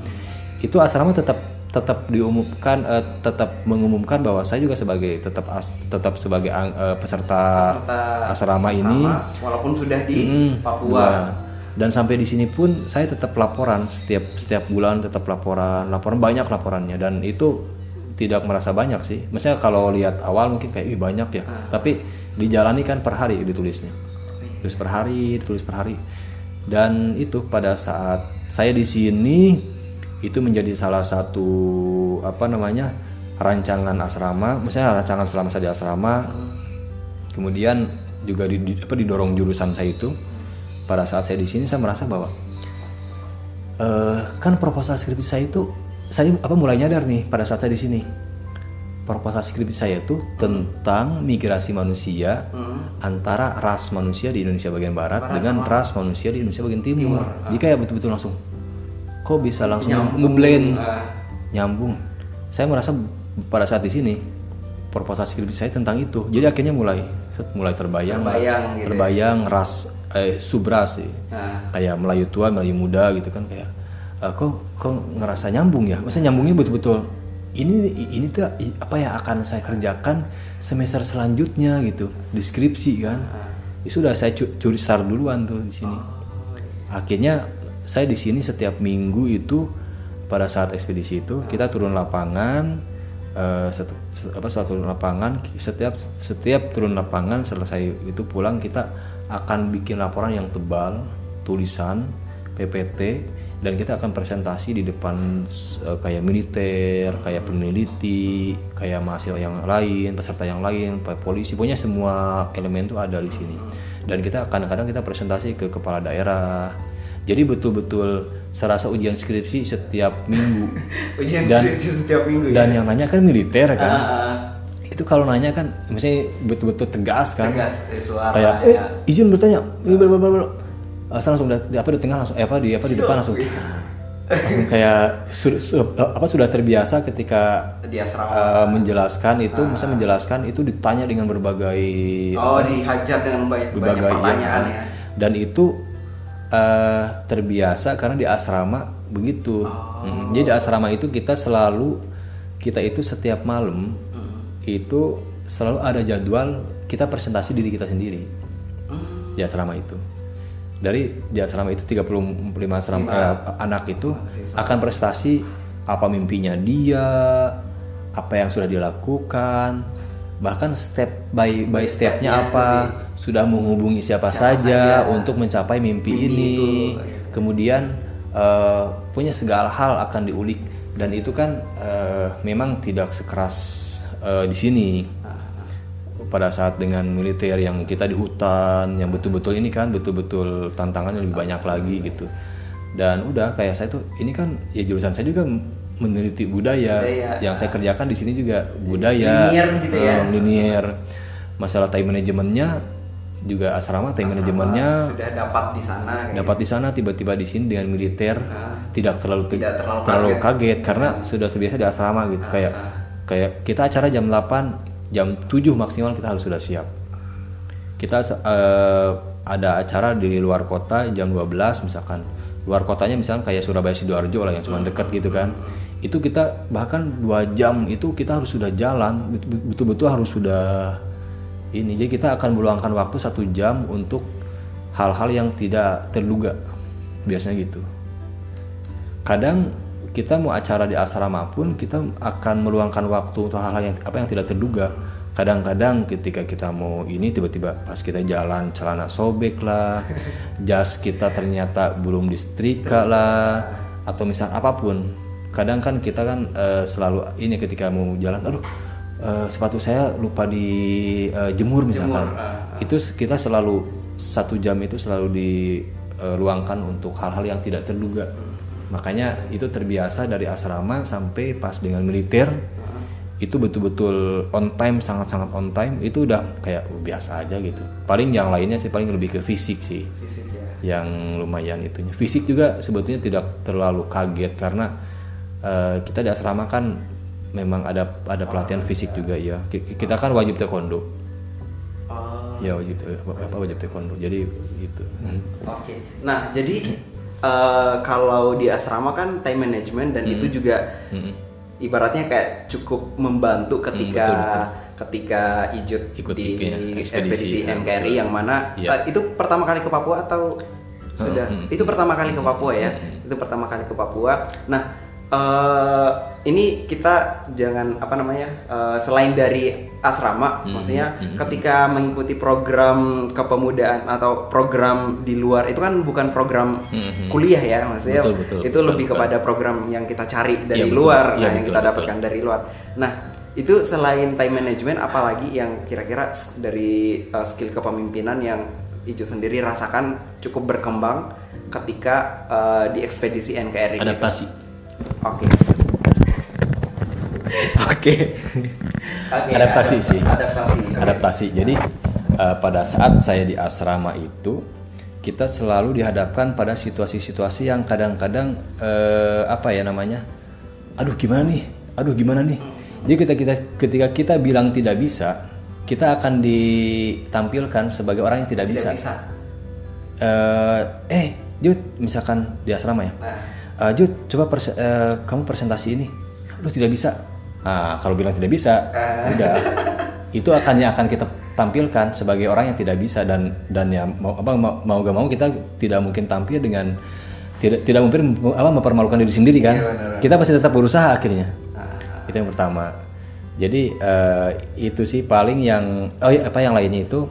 Itu asrama tetap tetap diumumkan eh, tetap mengumumkan bahwa saya juga sebagai tetap as- tetap sebagai ang- eh, peserta, Serta asrama, ini. walaupun sudah di Mm, Papua. nah, dan sampai di sini pun saya tetap laporan setiap setiap bulan tetap laporan laporan banyak laporannya. Dan itu tidak merasa banyak sih. Maksudnya kalau lihat awal mungkin kayak ih banyak ya. Tapi dijalani kan per hari ditulisnya. Tulis per hari ditulis per hari. Dan itu pada saat saya di sini itu menjadi salah satu apa namanya rancangan asrama. Misalnya rancangan selama saya di asrama. Kemudian juga di, di- apa didorong jurusan saya itu. Pada saat saya di sini saya merasa bahwa eh, kan proposal skripsi saya itu saya apa mulai nyadar nih pada saat saya di sini. Proposal skripsi saya itu tentang migrasi manusia antara ras manusia di Indonesia bagian barat dengan ras manusia di Indonesia bagian timur. Jika ya betul-betul langsung kok bisa langsung ngeblend nyambung. Saya merasa pada saat di sini proposal skripsi saya tentang itu. Jadi akhirnya mulai mulai terbayang Terbayang gitu ya. terbayang ras eh, subras sih. Nah. Kayak Melayu tua, Melayu muda gitu kan kayak eh, kok kok ngerasa nyambung ya? Maksudnya nyambungnya betul-betul ini ini tuh apa yang akan saya kerjakan semester selanjutnya gitu, deskripsi kan. Ya sudah saya cu- curi start duluan tuh di sini. Akhirnya saya di sini setiap minggu itu pada saat ekspedisi itu kita turun lapangan eh, set- se- apa turun lapangan setiap setiap turun lapangan selesai itu pulang kita akan bikin laporan yang tebal tulisan PPT dan kita akan presentasi di depan eh, kayak militer kayak peneliti kayak mahasiswa yang lain peserta yang lain polisi pokoknya semua elemen itu ada di sini. Dan kita kadang-kadang kita presentasi ke kepala daerah jadi betul-betul serasa ujian skripsi setiap minggu Ujian dan skripsi setiap minggu dan ya. yang nanya kan militer kan Ah, itu kalau nanya kan misalnya betul-betul tegas kan tegas eh, suara kayak ya. eh izin bertanya ini bla bla bla bla." Eh, saya langsung di, apa di tengah langsung eh apa di apa di depan langsung langsung kayak su- su- apa sudah terbiasa ketika di asrama. eh, menjelaskan itu misalnya menjelaskan itu ditanya dengan berbagai oh, dihajar dengan banyak, banyak berbagai pertanyaan yang- ya. dan itu eh, terbiasa karena di asrama begitu Oh. Mm, jadi di asrama itu kita selalu kita itu setiap malam Hmm. itu selalu ada jadwal kita presentasi diri kita sendiri Hmm. di asrama itu dari di asrama itu 35 asrama eh, anak itu akan prestasi apa mimpinya dia apa yang sudah dilakukan bahkan step by by stepnya apa sudah menghubungi siapa, saja, untuk mencapai mimpi, ini. kemudian eh, punya segala hal akan diulik. Dan itu kan eh, memang tidak sekeras eh, di sini. Pada saat dengan militer yang kita di hutan yang betul-betul ini kan betul-betul tantangannya lebih banyak lagi gitu. Dan udah kayak saya tuh ini kan ya jurusan saya juga meneliti budaya. Budaya. yang saya kerjakan di sini juga budaya. Linier gitu ya. linier. Masalah time manajemennya juga asrama time manajemennya sudah dapat di sana dapat di sana tiba-tiba di sini dengan militer. Tidak terlalu. Tidak terlalu kaget. kaget. karena sudah terbiasa di asrama gitu Ah, kayak kayak kita acara jam 8 jam 7 maksimal kita harus sudah siap. Kita eh, ada acara di luar kota jam 12 misalkan. Luar kotanya misalkan kayak Surabaya sidoarjo lah yang cuma dekat gitu kan. Itu kita bahkan dua jam itu kita harus sudah jalan bet- betul-betul harus sudah ini jadi kita akan meluangkan waktu satu jam untuk hal-hal yang tidak terduga biasanya gitu. Kadang kita mau acara di asrama pun kita akan meluangkan waktu untuk hal-hal yang apa yang tidak terduga kadang-kadang ketika kita mau ini tiba-tiba pas kita jalan celana sobek lah jas kita ternyata belum disetrika lah atau misal apa pun. Kadang kan kita kan eh, selalu ini ketika mau jalan aduh eh, sepatu saya lupa di eh, jemur misalkan. Jemur, ah, itu kita selalu satu jam itu selalu diluangkan untuk hal-hal yang tidak terduga. Makanya itu terbiasa dari asrama sampai pas dengan militer. Itu betul-betul on time sangat-sangat on time. Itu udah kayak oh, biasa aja gitu. Paling yang lainnya sih paling lebih ke fisik sih. Fisik ya. Yang lumayan itunya. Fisik juga sebetulnya tidak terlalu kaget karena eh, kita di asrama kan memang ada ada pelatihan fisik juga ya Ki- kita kan wajib taekwondo ya wajib apa wajib taekwondo jadi gitu Oke. Nah, jadi eh, kalau di asrama kan time management dan itu juga Mm-mm. ibaratnya kayak cukup membantu ketika Hmm, betul, ketika Ijut Ikut di IP-nya, ekspedisi, ekspedisi ya, NKRI betul. yang mana Iya. eh, itu pertama kali ke Papua atau sudah? Hmm, hmm, Itu pertama kali ke Papua ya. Itu pertama kali ke Papua. Nah, eh, ini kita jangan apa namanya? eh, selain dari asrama, Hmm, maksudnya hmm, ketika mengikuti program kepemudaan atau program di luar itu kan bukan program Hmm, hmm. kuliah ya, maksudnya Betul, betul, itu betul, lebih betul. kepada program yang kita cari dari betul. luar, Iya, nah, yang betul, kita betul. dapatkan dari luar. Nah, itu selain time management, apalagi yang kira-kira dari uh, skill kepemimpinan yang Ijo sendiri rasakan cukup berkembang ketika uh, di ekspedisi NKRI. gitu? Oke. oke adaptasi adap- sih Adaptasi. oke. adaptasi jadi eh, pada saat saya di asrama itu kita selalu dihadapkan pada situasi-situasi yang kadang-kadang eh, apa ya namanya aduh gimana nih aduh gimana nih jadi kita kita ketika kita bilang tidak bisa kita akan ditampilkan sebagai orang yang tidak, Tidak bisa, bisa. Eh, eh Jud misalkan di asrama ya Nah. Eh, Jud coba perse- eh, kamu presentasi ini lu tidak bisa nah kalau bilang tidak bisa Eh. udah itu akan yang akan kita tampilkan sebagai orang yang tidak bisa dan dan ya mau apa mau, mau gak mau kita tidak mungkin tampil dengan tidak tidak mungkin apa mempermalukan diri sendiri kan Iya, benar. kita pasti tetap berusaha akhirnya Ah. itu yang pertama jadi eh, itu sih paling yang oh iya, apa yang lainnya itu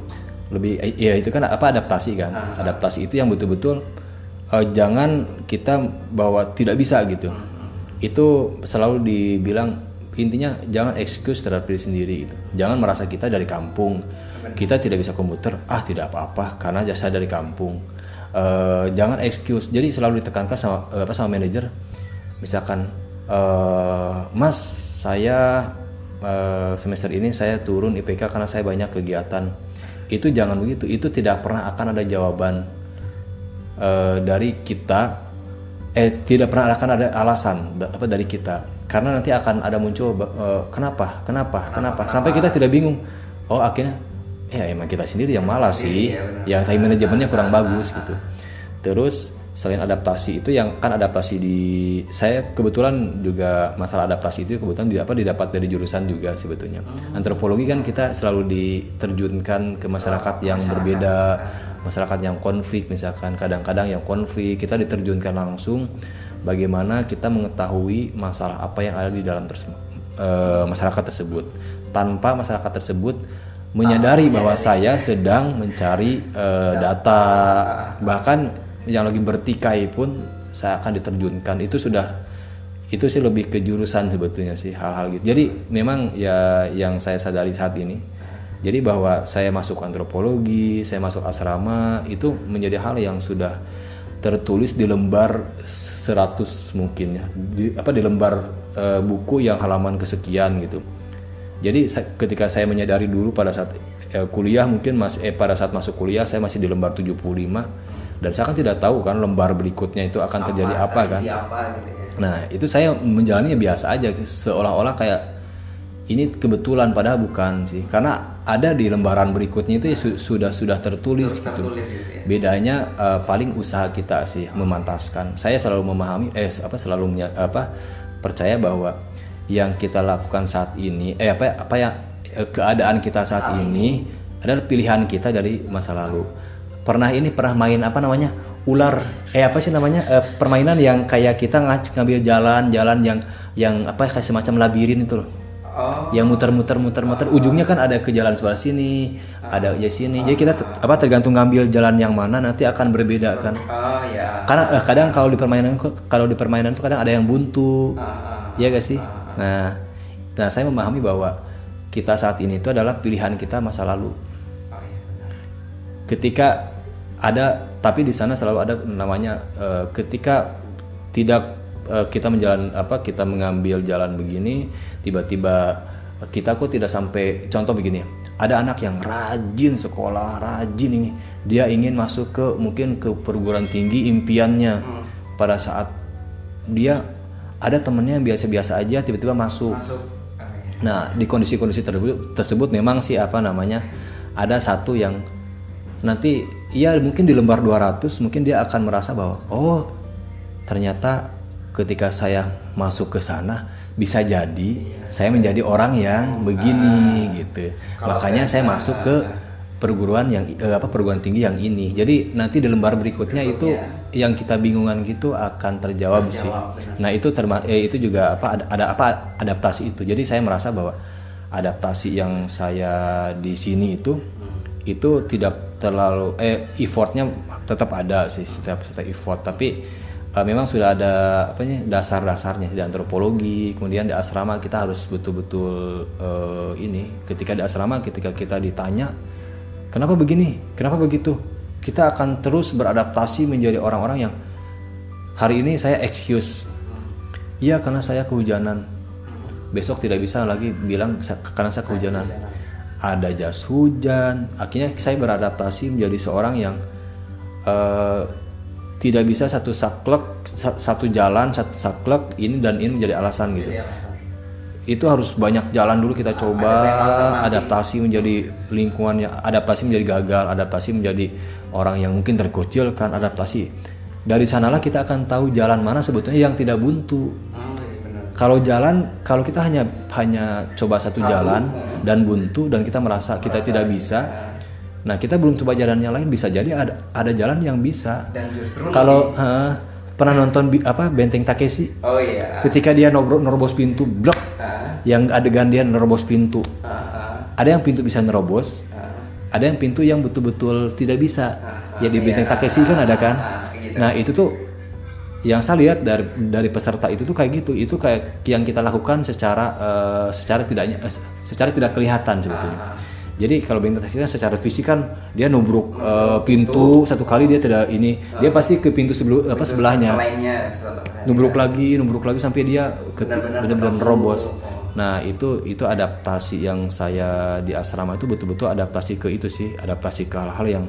lebih ya itu kan apa adaptasi kan Ah. adaptasi itu yang betul-betul eh, jangan kita bahwa tidak bisa gitu. Itu selalu dibilang intinya jangan excuse terhadap diri sendiri gitu. Jangan merasa kita dari kampung. Kita tidak bisa komputer ah tidak apa-apa karena jasa dari kampung. Eh, jangan excuse. Jadi selalu ditekankan sama eh, apa sama manajer. Misalkan eh, Mas saya semester ini saya turun IPK karena saya banyak kegiatan. Itu jangan begitu. Itu tidak pernah akan ada jawaban eh, dari kita eh tidak pernah akan ada alasan apa dari kita. Karena nanti akan ada muncul ba- eh, kenapa kenapa kenapa sampai kita tidak bingung. Oh akhirnya ya emang kita sendiri yang malas sih. yang time manajemennya kurang bagus gitu. terus selain adaptasi itu yang kan adaptasi di saya kebetulan juga masalah adaptasi itu kebetulan di, apa didapat dari jurusan juga sebetulnya. Antropologi kan kita selalu diterjunkan ke masyarakat yang berbeda masyarakat yang konflik misalkan kadang-kadang yang konflik kita diterjunkan langsung bagaimana kita mengetahui masalah apa yang ada di dalam terse- eh, masyarakat tersebut. Tanpa masyarakat tersebut menyadari bahwa saya sedang mencari eh, data. Bahkan yang lagi bertikai pun saya akan diterjunkan. Itu sudah itu sih lebih ke jurusan sebetulnya sih hal-hal gitu. Jadi memang ya yang saya sadari saat ini jadi bahwa saya masuk antropologi saya masuk asrama itu menjadi hal yang sudah tertulis di lembar 100 mungkin ya di, apa di lembar eh, buku yang halaman kesekian gitu jadi sa- ketika saya menyadari dulu pada saat eh, kuliah mungkin masih eh pada saat masuk kuliah saya masih di lembar 75 dan saya kan tidak tahu kan lembar berikutnya itu akan terjadi apa, kan. Siapa gitu ya. Nah, itu saya menjalaninya biasa aja seolah-olah kayak ini kebetulan padahal bukan sih. Karena ada di lembaran berikutnya itu ya su- sudah sudah tertulis gitu. Tertulis gitu ya. Bedanya eh, paling usaha kita sih memantaskan. Saya selalu memahami eh apa selalu menya- apa percaya bahwa yang kita lakukan saat ini eh apa apa yang eh, keadaan kita saat, ini adalah pilihan kita dari masa lalu. Pernah ini pernah main apa namanya? ular eh apa sih namanya? Eh, permainan yang kayak kita ngac ngambil jalan-jalan yang yang apa kayak semacam labirin itu loh Oh, yang muter-muter muter-muter. Ujungnya kan ada ke jalan sebelah sini ada ya sini. Jadi kita apa tergantung ngambil jalan yang mana nanti akan berbeda kan. Oh ya. karena eh, kadang kalau di permainan kalau di permainan tuh kadang ada yang buntu. Ah, Iya gak sih? nah nah saya memahami bahwa kita saat ini itu adalah pilihan kita masa lalu. Oh, iya, ketika ada tapi di sana selalu ada namanya eh, ketika tidak eh, kita menjalan apa kita mengambil jalan begini tiba-tiba kita kok tidak sampai contoh begini ada anak yang rajin sekolah rajin ini dia ingin masuk ke mungkin ke perguruan tinggi impiannya. Pada saat dia ada temennya yang biasa-biasa aja tiba-tiba masuk. Masuk. Nah, di kondisi-kondisi tersebut, tersebut memang sih apa namanya ada satu yang nanti ya mungkin di lembar 200 mungkin dia akan merasa bahwa oh ternyata ketika saya masuk ke sana bisa jadi saya menjadi orang yang begini gitu. Makanya saya masuk ke perguruan yang eh, apa perguruan tinggi yang ini. Jadi nanti di lembar berikutnya itu yang kita bingungan gitu akan terjawab, sih. Nah, itu terma eh, itu juga apa ada, ada apa adaptasi itu. Jadi saya merasa bahwa adaptasi yang saya di sini itu itu tidak terlalu eh effortnya tetap ada sih setiap setiap effort tapi eh, memang sudah ada apa dasar-dasarnya di antropologi kemudian di asrama kita harus betul-betul eh, ini ketika di asrama ketika kita ditanya kenapa begini? Kenapa begitu? Kita akan terus beradaptasi menjadi orang-orang yang hari ini saya excuse. Iya karena saya kehujanan. Besok tidak bisa lagi bilang "Sa- karena saya kehujanan. Ada jas hujan. Akhirnya saya beradaptasi menjadi seorang yang eh, tidak bisa satu saklek sa- satu jalan satu saklek ini dan ini menjadi alasan gitu. Jadi alasan. itu harus banyak jalan dulu kita coba adaptasi menjadi lingkungan yang adaptasi menjadi gagal adaptasi menjadi orang yang mungkin terkocilkan adaptasi. Dari sanalah kita akan tahu jalan mana sebetulnya yang tidak buntu. Oh, iya benar. kalau jalan kalau kita hanya hanya coba satu, jalan dan buntu dan kita merasa kita tidak bisa nah kita belum coba jalan yang lain bisa jadi ada ada jalan yang bisa. Dan justru kalau eh, pernah nonton bi- apa benteng Takeshi? Oh iya. ketika dia nobro- nerobos pintu blok. Ah, yang adegan dia nerobos pintu. Ah, ah, ada yang pintu bisa nerobos ada yang pintu yang betul-betul tidak bisa. Ya di benteng Takeshi kan ada kan? Gitu. nah itu tuh yang saya lihat dari dari peserta itu tuh kayak gitu. Itu kayak yang kita lakukan secara eh, secara tidaknya eh, secara tidak kelihatan sebetulnya jadi kalau benteng kan secara fisik kan dia nubruk eh, pintu satu kali dia tidak ini dia pasti ke pintu sebelum apa sebelahnya Selainnya. nubruk lagi, nubruk lagi sampai dia Benar-benar nerobos. Nah itu itu adaptasi yang saya di asrama itu betul-betul adaptasi ke itu sih, adaptasi ke hal-hal yang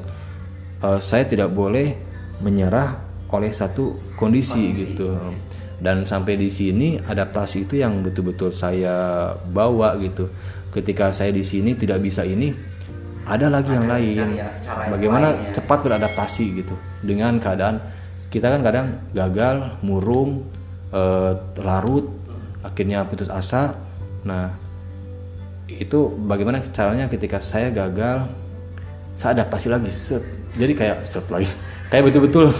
eh, saya tidak boleh menyerah oleh satu kondisi, gitu. Dan sampai di sini adaptasi itu yang betul-betul saya bawa gitu. Ketika saya di sini tidak bisa ini, ada lagi yang lain. cari cara yang Bagaimana lain ya. cepat beradaptasi gitu dengan keadaan kita kan kadang gagal, murung, eh, larut, akhirnya putus asa. Nah, itu bagaimana caranya ketika saya gagal, saya adaptasi lagi, set. Jadi kayak set lagi, kayak betul-betul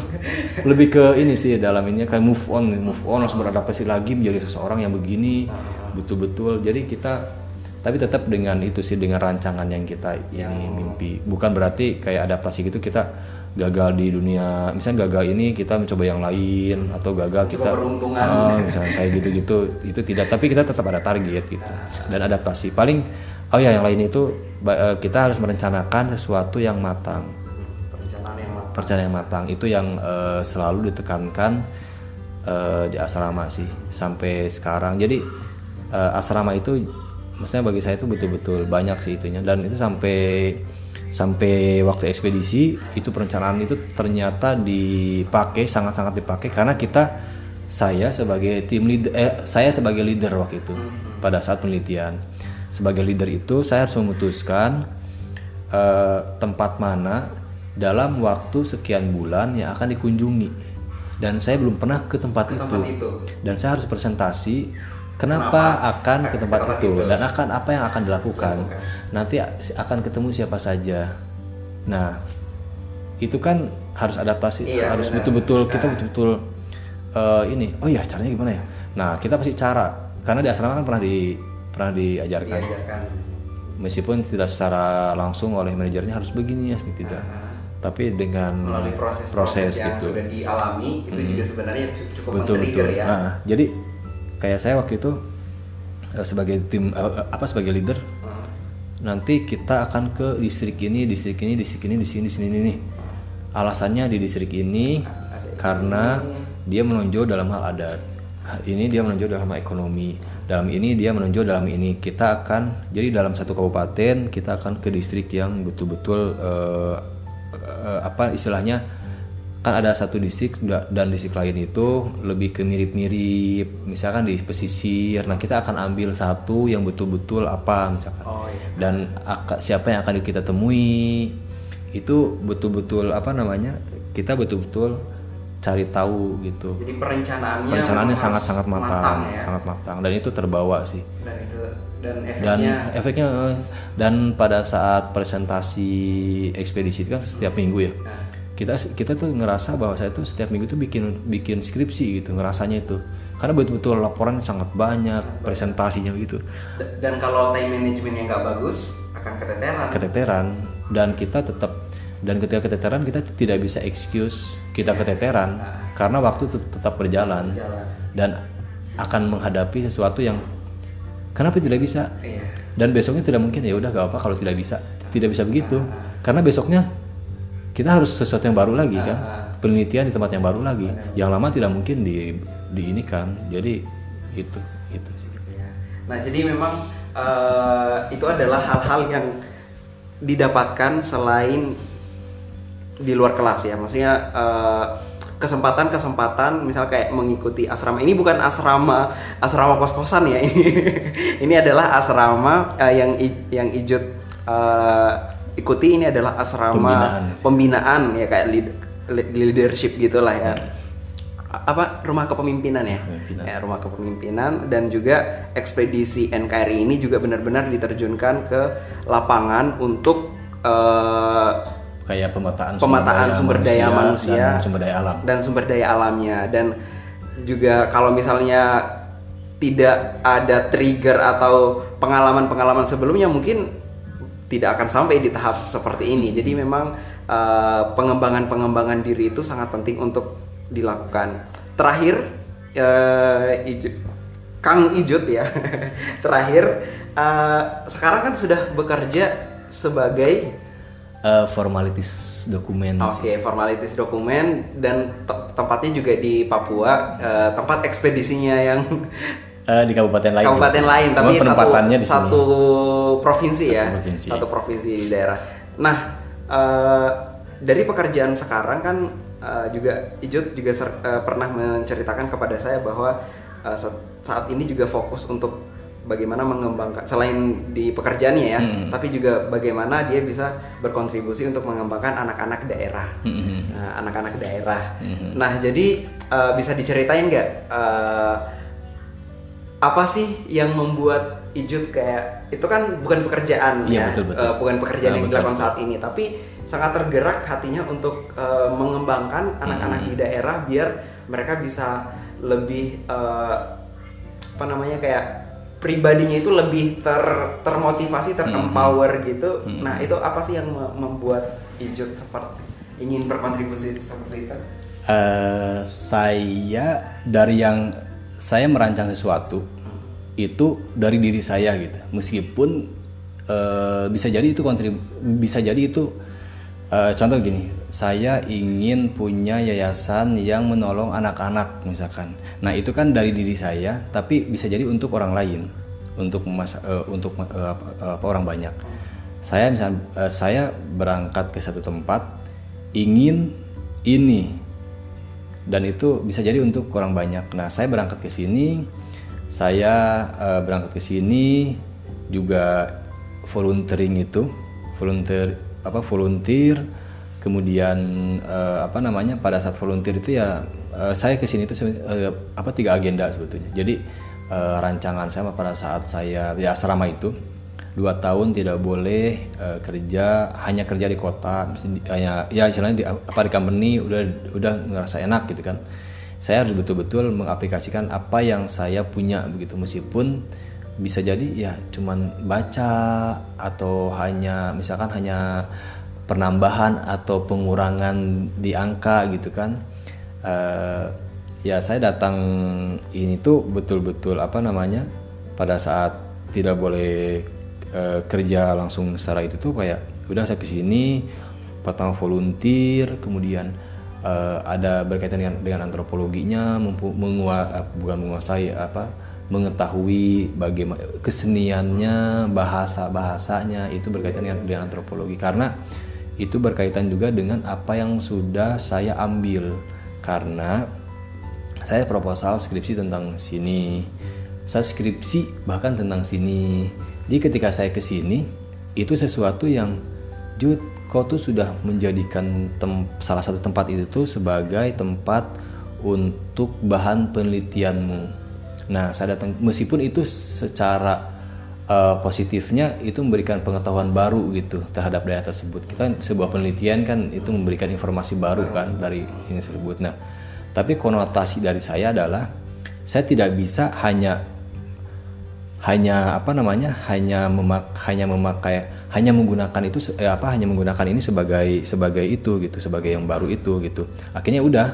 lebih ke ini sih dalam ini kayak move on, move on harus beradaptasi lagi menjadi seseorang yang begini, betul-betul. Jadi kita tapi tetap dengan itu sih dengan rancangan yang kita ini mimpi. Bukan berarti kayak adaptasi gitu kita gagal di dunia. Misalnya gagal ini kita mencoba yang lain atau gagal kita peruntungan. Ah, misalnya kayak gitu-gitu. Itu tidak tapi kita tetap ada target gitu dan adaptasi. Paling oh ya yang lain itu eh, kita harus merencanakan sesuatu yang matang. Perencanaan yang matang. perencanaan yang matang. Itu yang eh, selalu ditekankan eh, di asrama sih sampai sekarang. Jadi eh, asrama itu maksudnya bagi saya itu betul-betul banyak sih itunya dan itu sampai sampai waktu ekspedisi itu perencanaan itu ternyata dipakai sangat-sangat dipakai karena kita saya sebagai tim leader eh, saya sebagai leader waktu itu pada saat penelitian sebagai leader itu saya harus memutuskan eh, tempat mana dalam waktu sekian bulan yang akan dikunjungi dan saya belum pernah ke tempat, Ke itu. tempat itu. dan saya harus presentasi kenapa, akan ke tempat, itu? Dan akan apa yang akan dilakukan? Nanti akan ketemu siapa saja. Nah itu kan harus adaptasi Iya, harus betul-betul kita betul-betul eh, ini oh iya caranya gimana ya? Nah kita pasti cara karena di asrama kan pernah di pernah diajarkan. Diajarkan. meskipun tidak secara langsung oleh manajernya harus begini ya tidak. Tapi dengan melalui proses-proses yang gitu. sudah dialami itu juga sebenarnya cu- cukup betul men-trigger betul. ya. nah jadi kayak saya waktu itu eh, sebagai tim eh, apa sebagai leader nanti kita akan ke distrik ini distrik ini distrik ini di sini sini ini. Alasannya di distrik ini karena dia menonjol dalam hal adat. Ini dia menonjol dalam hal ekonomi. Dalam ini dia menonjol dalam ini. Kita akan jadi dalam satu kabupaten kita akan ke distrik yang betul-betul eh, eh, apa istilahnya kan ada satu distrik da- dan distrik lain itu lebih ke mirip-mirip. Misalkan di pesisir nah kita akan ambil satu yang betul-betul apa misalkan. Oh iya. dan siapa yang akan kita temui itu betul-betul apa namanya kita betul-betul cari tahu gitu. Jadi perencanaannya perencanaannya memang sangat-sangat harus matang, ya. sangat matang. Dan itu terbawa sih. Dan itu dan dan efeknya? efeknya eh, dan pada saat presentasi ekspedisi itu kan setiap minggu ya. Nah. Kita kita tuh ngerasa bahwa saya tuh setiap minggu tuh bikin bikin skripsi gitu ngerasanya itu. Karena betul-betul laporan sangat banyak presentasinya gitu. Dan kalau time managementnya nggak bagus akan keteteran. keteteran. Dan kita tetap dan ketika keteteran kita tidak bisa excuse kita keteteran. Karena waktu tet- tetap berjalan. Jalan. dan akan menghadapi sesuatu yang kenapa tidak bisa? Iya. dan besoknya tidak mungkin. Ya udah gak apa kalau tidak bisa. Tidak bisa begitu. Karena besoknya kita harus sesuatu yang baru lagi kan penelitian di tempat yang baru lagi yang lama tidak mungkin di di ini kan jadi itu itu. Iya. Nah, jadi memang eh, itu adalah hal-hal yang didapatkan selain di luar kelas ya. Maksudnya eh, kesempatan-kesempatan misal kayak mengikuti asrama. Ini bukan asrama asrama kos-kosan ya. Ini ini adalah asrama eh, yang yang Ijut eh, ikuti ini adalah asrama Pembinaan. pembinaan ya kayak lead- leadership gitulah ya. Apa rumah kepemimpinan ya? Kepemimpinan. Ya, rumah kepemimpinan dan juga ekspedisi NKRI ini juga benar-benar diterjunkan ke lapangan untuk eh, kayak pemetaan pemetaan sumber daya manusia, dan sumber daya alam dan sumber daya alamnya dan juga kalau misalnya tidak ada trigger atau pengalaman-pengalaman sebelumnya mungkin tidak akan sampai di tahap seperti ini. Jadi memang eh, pengembangan-pengembangan diri itu sangat penting untuk dilakukan. Terakhir Ijut- Kang Ijut ya. Terakhir eh, sekarang kan sudah bekerja sebagai? Eh, formalitis dokumen Oke, sih. formalitis dokumen dan te- tempatnya juga di Papua, eh, tempat ekspedisinya yang Eh, di kabupaten lain kabupaten lain, Cuma tapi satu, penempatannya di sini. satu provinsi ya, Satu provinsi. satu provinsi di daerah. Nah, eh, dari pekerjaan sekarang kan eh, juga Ijut juga ser- eh, pernah menceritakan kepada saya bahwa sa- saat ini juga fokus untuk bagaimana mengembangkan selain di pekerjaannya ya, Hmm. tapi juga bagaimana dia bisa berkontribusi untuk mengembangkan anak-anak daerah. Mhm. Nah, anak-anak daerah. Mhm. Nah, jadi eh, bisa diceritain nggak eh, apa sih yang membuat Ijut kayak itu kan bukan pekerjaan Iya, ya, betul, betul. eh, bukan pekerjaan Ah, yang betul, dilakukan saat ini, tapi sangat tergerak hatinya untuk eh, mengembangkan anak-anak Mhm. di daerah biar mereka bisa lebih eh, apa namanya kayak pribadinya itu lebih ter termotivasi, terempower gitu. Mhm. Nah, itu apa sih yang me- membuat Ijut seperti ingin berkontribusi seperti itu? Eh, saya dari yang saya merancang sesuatu itu dari diri saya gitu. Meskipun eh, bisa jadi itu kontrib bisa jadi itu eh, contoh gini saya ingin punya yayasan yang menolong anak-anak misalkan. Nah itu kan dari diri saya tapi bisa jadi untuk orang lain untuk mas eh, untuk eh, apa, orang banyak. Saya misal eh, saya berangkat ke satu tempat ingin ini dan itu bisa jadi untuk orang banyak. Nah, saya berangkat ke sini, saya eh, berangkat ke sini juga volunteering itu, volunteer apa volunteer, kemudian eh, apa namanya pada saat volunteer itu ya eh, saya ke sini itu eh, apa tiga agenda sebetulnya. Jadi eh, rancangan saya pada saat saya di asrama itu dua tahun tidak boleh eh, kerja hanya kerja di kota. Misalnya hanya ya istilahnya di apa di company udah udah ngerasa enak gitu kan. Saya harus betul-betul mengaplikasikan apa yang saya punya begitu. Meskipun bisa jadi ya cuman baca atau hanya misalkan hanya penambahan atau pengurangan di angka gitu kan. Eh, ya saya datang ini tuh betul-betul apa namanya pada saat tidak boleh eh, kerja langsung secara itu tuh kayak udah saya ke sini pertama volunteer kemudian eh, ada berkaitan dengan dengan antropologinya mempu- mengua, eh, bukan menguasai apa mengetahui bagaimana keseniannya bahasa bahasanya itu berkaitan dengan, dengan antropologi. Karena itu berkaitan juga dengan apa yang sudah saya ambil. Karena saya proposal skripsi tentang sini saya skripsi bahkan tentang sini jadi ketika saya ke sini itu sesuatu yang Jud kau tuh sudah menjadikan tem- salah satu tempat itu tuh sebagai tempat untuk bahan penelitianmu nah saya datang meskipun itu secara uh, positifnya itu memberikan pengetahuan baru gitu terhadap daerah tersebut. Kita sebuah penelitian kan itu memberikan informasi baru kan dari ini tersebut. Nah, tapi konotasi dari saya adalah saya tidak bisa hanya hanya apa namanya hanya memak hanya memakai hanya menggunakan itu eh, apa hanya menggunakan ini sebagai sebagai itu gitu sebagai yang baru itu gitu. Akhirnya udah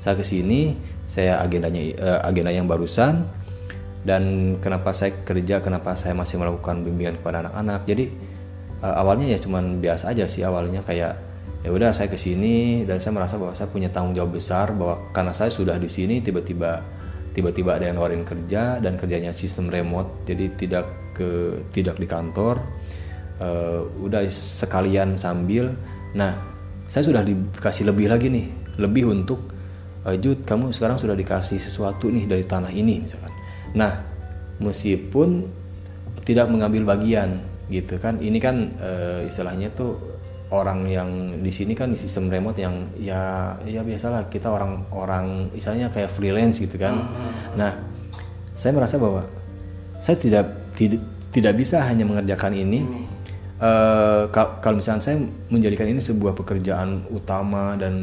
saya ke sini saya agendanya eh, agenda yang barusan dan kenapa saya kerja kenapa saya masih melakukan bimbingan kepada anak-anak. Jadi eh, awalnya ya cuman biasa aja sih awalnya kayak ya udah saya ke sini dan saya merasa bahwa saya punya tanggung jawab besar bahwa karena saya sudah di sini tiba-tiba tiba-tiba ada yang nawarin kerja dan kerjanya sistem remote jadi tidak ke tidak di kantor. Eh, udah sekalian sambil. Nah saya sudah dikasih lebih lagi nih lebih untuk eh, Jud kamu sekarang sudah dikasih sesuatu nih dari tanah ini misalkan. Nah meskipun tidak mengambil bagian gitu kan ini kan eh, istilahnya tuh orang yang di sini kan di sistem remote yang ya ya biasalah kita orang-orang misalnya kayak freelance gitu kan. Nah saya merasa bahwa saya tidak tidak tidak bisa hanya mengerjakan ini. Eh, kal- kalau misalnya saya menjadikan ini sebuah pekerjaan utama dan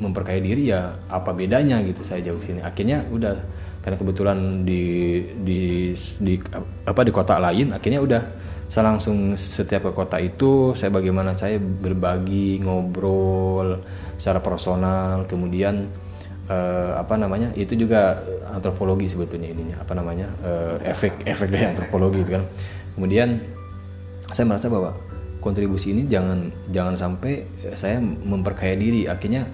memperkaya diri ya apa bedanya gitu saya jauh sini. Akhirnya udah karena kebetulan di di di apa di kota lain akhirnya udah saya langsung setiap ke kota itu saya bagaimana saya berbagi ngobrol secara personal. Kemudian eh, apa namanya itu juga antropologi sebetulnya ininya apa namanya eh, efek efek dari antropologi gitu kan. Kemudian saya merasa bahwa kontribusi ini jangan jangan sampai saya memperkaya diri. Akhirnya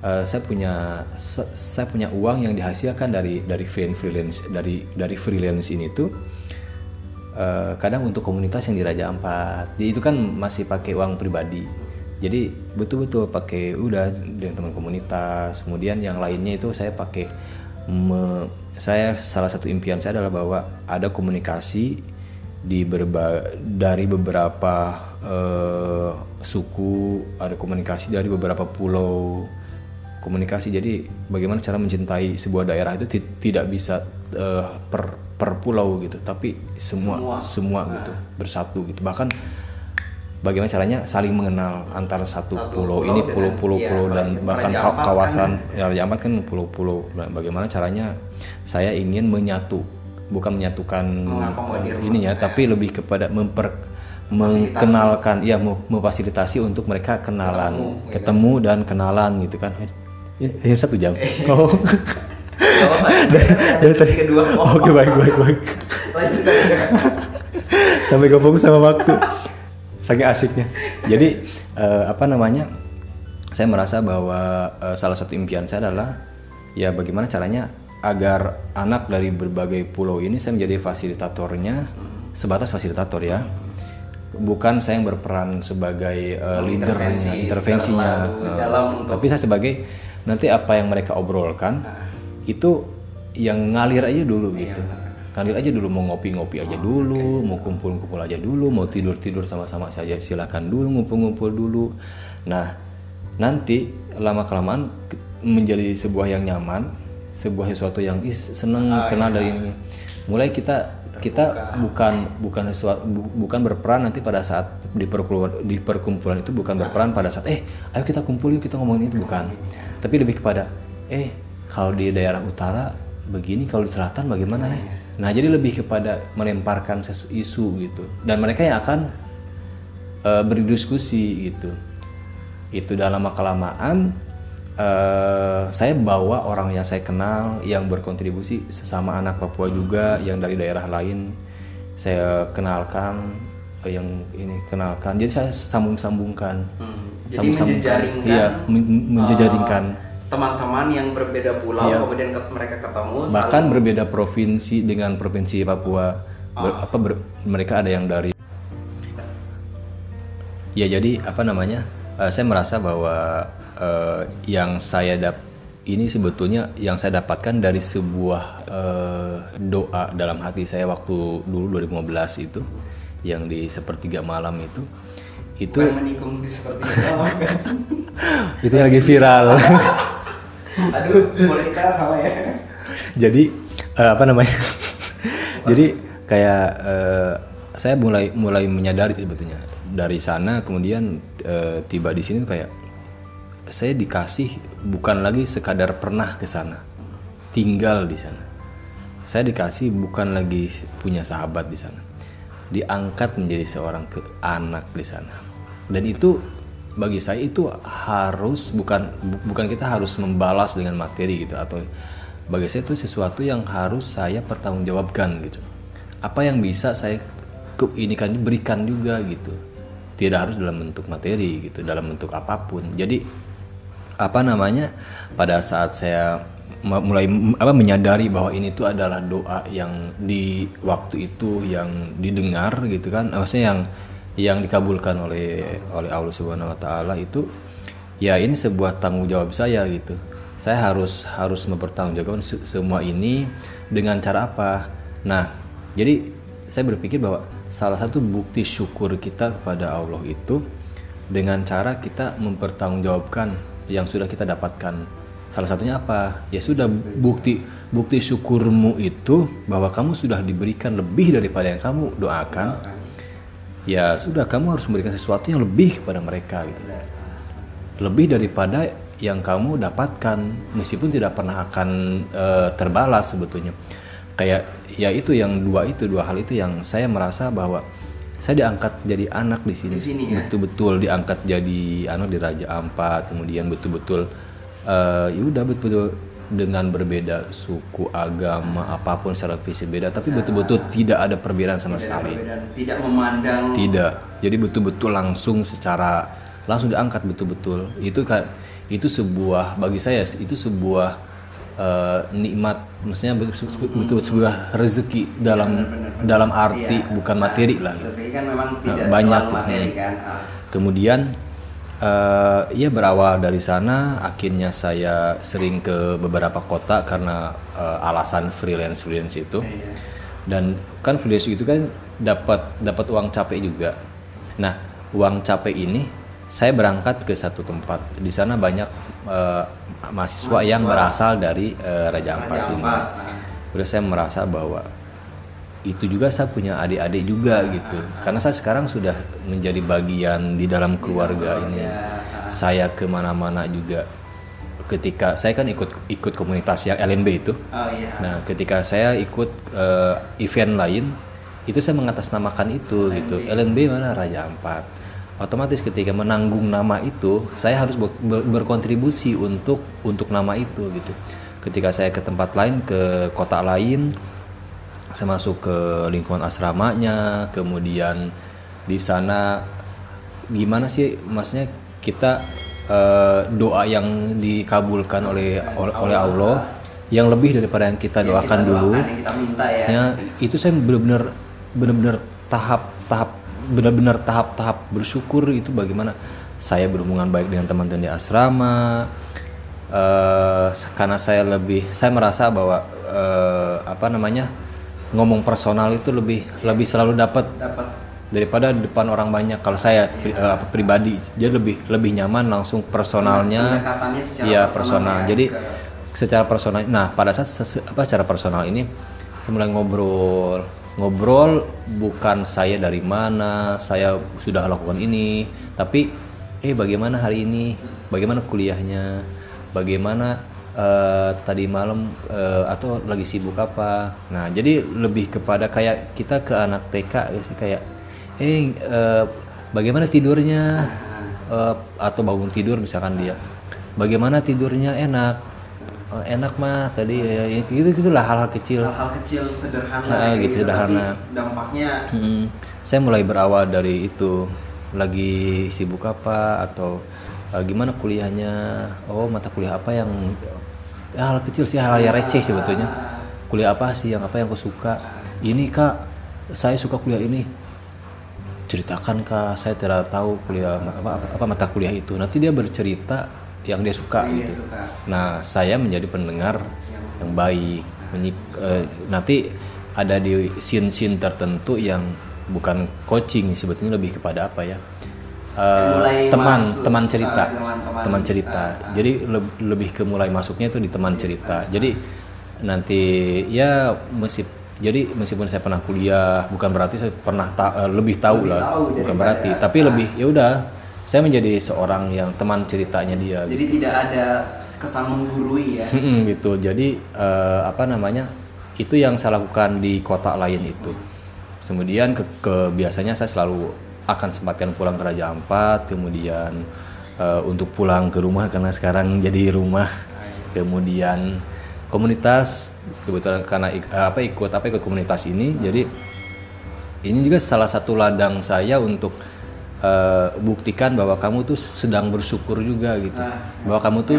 eh, saya punya saya punya uang yang dihasilkan dari dari freelance dari dari freelance ini tuh eh, kadang untuk komunitas yang di Raja Ampat. Jadi itu kan masih pakai uang pribadi. Jadi betul-betul pakai udah dengan teman komunitas. Kemudian yang lainnya itu saya pakai me- saya salah satu impian saya adalah bahwa ada komunikasi di berba dari beberapa eh, suku ada komunikasi dari beberapa pulau komunikasi. Jadi bagaimana cara mencintai sebuah daerah itu ti- tidak bisa eh, per per pulau gitu tapi semua semua, gitu bersatu gitu. Bahkan bagaimana caranya saling mengenal antara satu, Satu pulau, pulau ini dengan- pulau-pulau iya, pulau dan bahkan kan. kawasan ya, Raja Ampat kan pulau-pulau. Nah, bagaimana caranya saya ingin menyatu bukan menyatukan ininya tapi lebih kepada memper mengenalkan ya mem- memfasilitasi untuk mereka kenalan Ketemu, gitu. ketemu dan kenalan gitu kan ya, ya, satu jam. Oh. Dari, dari tadi. kedua oke baik baik baik. Lanjut sampai gak fokus sama waktu. Saking asiknya. Jadi eh, apa namanya saya merasa bahwa eh, salah satu impian saya adalah ya bagaimana caranya agar anak dari berbagai pulau ini saya menjadi fasilitatornya sebatas fasilitator ya. Bukan saya yang berperan sebagai eh, leader Intervensi, intervensinya. terlalu Eh, dalam tapi saya sebagai nanti apa yang mereka obrolkan itu yang ngalir aja dulu gitu. Ngalir aja dulu mau ngopi-ngopi aja dulu mau kumpul-kumpul aja dulu mau tidur-tidur sama-sama saja silakan dulu ngumpul-ngumpul dulu. Nah nanti lama kelamaan menjadi sebuah yang nyaman sebuah sesuatu yang ih seneng kenal dari ini. Mulai kita kita bukan bukan bukan berperan nanti pada saat di perkumpulan di perkumpulan itu bukan berperan pada saat eh ayo kita kumpul yuk kita ngomongin itu. Bukan. Tapi lebih kepada eh kalau di daerah utara begini kalau di selatan bagaimana ya? Nah jadi lebih kepada melemparkan isu gitu. Dan mereka yang akan eh, berdiskusi gitu. Itu dalam lama kelamaan eh, saya bawa orang yang saya kenal yang berkontribusi sesama anak Papua juga yang dari daerah lain. Saya kenalkan eh, yang ini kenalkan. Jadi saya sambung-sambungkan. Hmm. Jadi Sambung-sambungkan. menjejaringkan iya men- menjejaringkan. uh, teman-teman yang berbeda pulau Iya. kemudian ke- mereka ketemu bahkan saling- berbeda provinsi dengan provinsi Papua. Ber- apa ber- mereka ada yang dari ya jadi apa namanya eh, saya merasa bahwa eh, yang saya dap ini sebetulnya yang saya dapatkan dari sebuah eh, doa dalam hati saya waktu dulu 2015 itu yang di sepertiga malam itu itu menikung di seperti itu itu yang lagi viral. Aduh boleh kita sama ya? Jadi eh, apa namanya? Jadi kayak eh, saya mulai mulai menyadari sebetulnya dari sana kemudian eh, tiba di sini kayak saya dikasih bukan lagi sekadar pernah ke sana tinggal di sana. Saya dikasih bukan lagi punya sahabat di sana. Diangkat menjadi seorang ke anak di sana. Dan itu bagi saya itu harus bukan bu- bukan kita harus membalas dengan materi gitu atau bagi saya itu sesuatu yang harus saya pertanggungjawabkan gitu. Apa yang bisa saya ini kan berikan juga gitu tidak harus dalam bentuk materi gitu dalam bentuk apa pun. Jadi apa namanya pada saat saya mulai apa menyadari bahwa ini tuh adalah doa yang di waktu itu yang didengar gitu kan maksudnya yang yang dikabulkan oleh oleh Allah Subhanahu wa taala itu ya ini sebuah tanggung jawab saya gitu. Saya harus harus mempertanggungjawabkan se- semua ini dengan cara apa? Nah jadi saya berpikir bahwa salah satu bukti syukur kita kepada Allah itu dengan cara kita mempertanggungjawabkan yang sudah kita dapatkan. Salah satunya apa? Ya sudah bukti bukti syukurmu itu bahwa kamu sudah diberikan lebih daripada yang kamu doakan. Ya sudah kamu harus memberikan sesuatu yang lebih kepada mereka gitu. Lebih daripada yang kamu dapatkan meskipun tidak pernah akan eh, terbalas sebetulnya. Kayak ya itu yang dua itu dua hal itu yang saya merasa bahwa saya diangkat jadi anak di sini, Di sini, ya? betul-betul diangkat jadi anak di Raja Ampat kemudian betul-betul eh ya udah betul-betul dengan berbeda suku agama apa pun secara fisik beda tapi betul-betul tidak ada perbedaan sama Tidak sekali. tidak memandang. Tidak. Jadi betul-betul langsung secara langsung diangkat betul-betul. Itu kan itu sebuah bagi saya itu sebuah eh, nikmat maksudnya betul sebuah rezeki dalam dalam arti Iya. bukan materi lah rezeki kan memang Nah, tidak banyak materi kan Ah. Kemudian eh ya berawal dari sana, akhirnya saya sering ke beberapa kota karena eh, alasan freelance freelance itu. Iya. Dan kan freelance itu kan dapat dapat uang capek juga. Nah uang capek ini saya berangkat ke satu tempat. Di sana banyak eh, mahasiswa, yang Mahasiswa. berasal dari eh, Raja Ampat ini. Udah saya merasa bahwa itu juga saya punya adik-adik juga gitu. Karena saya sekarang sudah menjadi bagian di dalam keluarga ini. saya ke mana-mana juga. Ketika saya kan ikut ikut komunitas yang LNB itu. Oh iya. Nah ketika saya ikut eh, event lain itu saya mengatasnamakan itu gitu. LNB mana? Raja Ampat otomatis ketika menanggung nama itu saya harus ber- ber- berkontribusi untuk untuk nama itu gitu. Ketika saya ke tempat lain ke kota lain saya masuk ke lingkungan asramanya kemudian di sana gimana sih maksudnya kita eh, doa yang dikabulkan oleh oleh, oleh Allah yang lebih daripada yang kita Yang doakan kita dulu. yang kita minta ya. Ya itu saya benar-benar benar-benar tahap tahap benar-benar tahap-tahap bersyukur itu bagaimana? Saya berhubungan baik dengan teman-teman di asrama eh, karena saya lebih saya merasa bahwa eh, apa namanya ngomong personal itu lebih lebih selalu dapat daripada depan orang banyak. Kalau saya pri- eh, apa, pribadi jadi lebih lebih nyaman langsung personalnya. Iya personal personal ya, jadi ke- secara personal nah pada saat apa secara personal ini saya mulai ngobrol ngobrol bukan saya dari mana saya sudah lakukan ini tapi eh bagaimana hari ini? Bagaimana kuliahnya? Bagaimana eh, tadi malam eh, atau lagi sibuk apa? Nah jadi lebih kepada kayak kita ke anak TK sih kayak eh eh, bagaimana tidurnya? Eh, atau bangun tidur misalkan dia bagaimana tidurnya? Enak Eh, enak mah tadi ya, ya, gitu gitulah hal-hal kecil. Hal-hal kecil sederhana Ah, kayak gitu, sederhana. tapi dampaknya Mm, saya mulai berawal dari itu. Lagi sibuk apa atau eh, gimana kuliahnya? Oh mata kuliah apa yang ya, hal kecil sih hal yang receh sebetulnya. Kuliah apa sih yang apa yang aku suka? Ini kak saya suka kuliah ini. Ceritakan kak saya tidak tahu kuliah apa, apa, apa mata kuliah itu. Nanti dia bercerita yang dia suka yang dia gitu suka Nah, saya menjadi pendengar yang baik. Menyik- eh, nanti ada di scene-scene tertentu yang bukan coaching sebetulnya lebih kepada apa ya? Mulai teman, masuk. teman cerita, Ah, teman-teman. teman cerita. Ah, ah. Jadi le- lebih ke mulai masuknya itu di teman cerita. Jadi nanti ya jadi meskipun saya pernah kuliah bukan berarti saya pernah ta- eh, lebih tahu Lebih lah, tahu bukan berarti. Tapi ah. lebih ya udah saya menjadi seorang yang teman ceritanya dia. jadi tidak ada kesan menggurui ya Mm-mm, gitu. Jadi eh, apa namanya? Itu yang saya lakukan di kota lain itu. Kemudian ke, ke- biasanya saya selalu akan sempatkan pulang ke Raja Ampat, kemudian eh, untuk pulang ke rumah karena sekarang jadi rumah. Kemudian komunitas kebetulan karena ik- eh, apa ikut apa ikut komunitas ini, jadi ini juga salah satu ladang saya untuk eh, buktikan bahwa kamu tuh sedang bersyukur juga gitu. Bahwa kamu tuh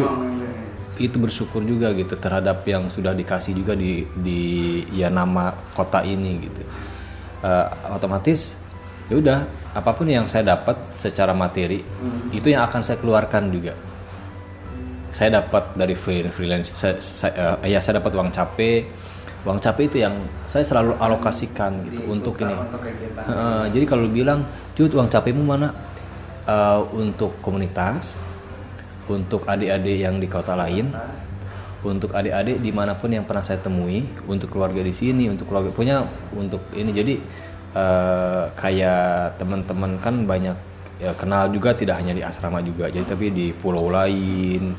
itu bersyukur juga gitu terhadap yang sudah dikasih juga di di ya nama kota ini gitu. Eh, otomatis ya udah apa pun yang saya dapat secara materi itu yang akan saya keluarkan juga. Saya dapat dari free- freelance saya, saya- eh, ya saya dapat uang capek uang capek itu yang saya selalu alokasikan gitu untuk ini. untuk kegiatan. Jadi kalau bilang, Jud uang capekmu mana? Eh, untuk komunitas, untuk adik-adik yang di kota lain, untuk adik-adik di mana pun yang pernah saya temui, untuk keluarga di sini, untuk keluarga punya, untuk ini. Jadi eh, kayak teman-teman kan banyak ya, kenal juga tidak hanya di asrama juga, jadi tapi di pulau lain,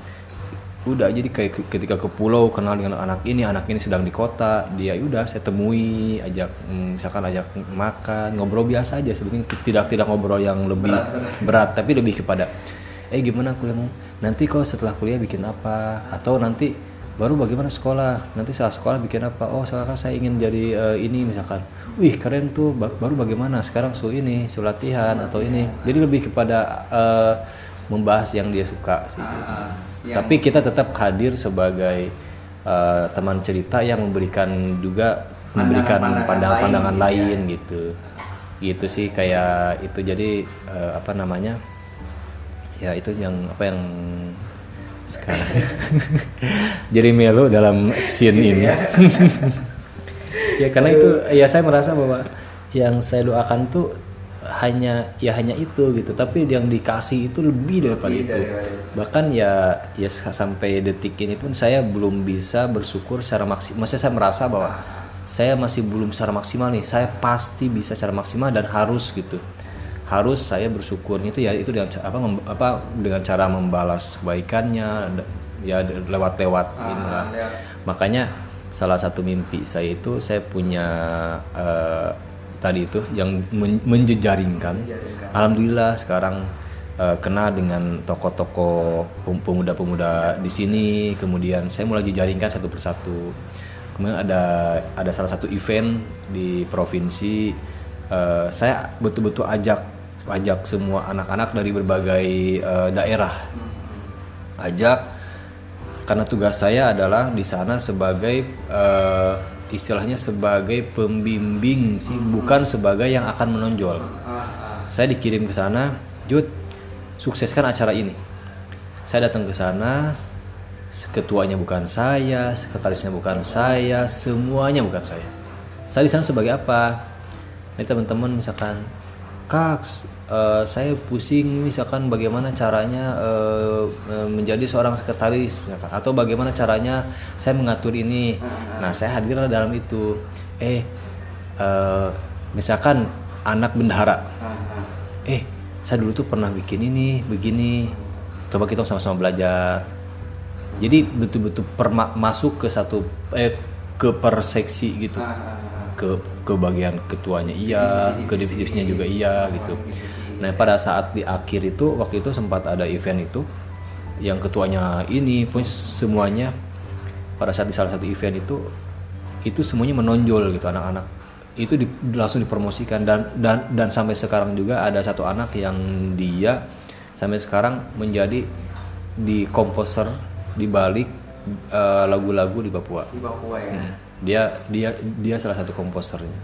udah jadi kayak ke- ketika ke pulau kenal dengan anak ini anak ini sedang di kota dia ya udah saya temui ajak mm, misalkan ajak makan ngobrol biasa aja sebetulnya tidak tidak ngobrol yang lebih berat, tapi lebih kepada eh gimana kuliahmu nanti kau setelah kuliah bikin apa? Atau nanti baru bagaimana sekolah? Nanti saat sekolah bikin apa? Oh sekarang saya ingin jadi eh, ini misalkan. Wih keren tuh ba- baru bagaimana? Sekarang su ini su latihan atau ini. Jadi lebih kepada eh, membahas yang dia suka sih. Ah, yang- tapi kita tetap hadir sebagai uh, teman cerita yang memberikan juga memberikan Pandangan-pandangan lain, lain, gitu. Gitu sih kayak itu jadi uh, apa namanya? Ya itu yang apa yang sekarang jadi melo dalam scene ini. ya karena itu ya saya merasa bahwa yang saya doakan tuh hanya ya hanya itu gitu. Tapi yang dikasih itu lebih daripada Lebih itu. itu. bahkan ya ya sampai detik ini pun saya belum bisa bersyukur secara maksimal maksudnya saya merasa bahwa saya masih belum secara maksimal nih. Saya pasti bisa secara maksimal dan harus gitu. Harus saya bersyukur. Itu ya itu dengan apa mem- apa dengan cara membalas kebaikannya ya d- lewat-lewat inilah lewat. makanya salah satu mimpi saya itu saya punya eh, tadi itu yang men- menjejaringkan. Menjejaringkan. alhamdulillah sekarang eh, kenal dengan tokoh-tokoh pem- pemuda-pemuda di sini. Kemudian saya mulai jejaringkan satu persatu. Kemudian ada ada salah satu event di provinsi. Eh, saya betul-betul ajak ajak semua anak-anak dari berbagai eh, daerah. Ajak karena tugas saya adalah di sana sebagai eh, istilahnya sebagai pembimbing sih bukan sebagai yang akan menonjol. Saya dikirim ke sana Jud sukseskan acara ini. Saya datang ke sana ketuanya bukan saya sekretarisnya bukan saya semuanya bukan saya. Saya di sana sebagai apa? Ini teman-teman misalkan kak eh, saya pusing misalkan bagaimana caranya eh, menjadi seorang sekretaris misalkan. Atau bagaimana caranya saya mengatur ini. Nah saya hadir dalam itu. Eh eh, misalkan anak bendahara. Ah, ah. eh saya dulu tuh pernah bikin ini begini. Coba kita sama-sama belajar. Jadi betul-betul masuk ke satu eh ke per seksi gitu. Ke ke bagian ketuanya iya ke divisinya juga iya gitu. nah pada saat di akhir itu waktu itu sempat ada event itu yang ketuanya ini pun semuanya pada saat di salah satu event itu itu semuanya menonjol gitu anak-anak. Itu di- langsung dipromosikan dan dan dan sampai sekarang juga ada satu anak yang dia sampai sekarang menjadi di komposer di balik eh, lagu-lagu di Papua. Di Papua ya. Hmm. dia dia dia salah satu komposernya.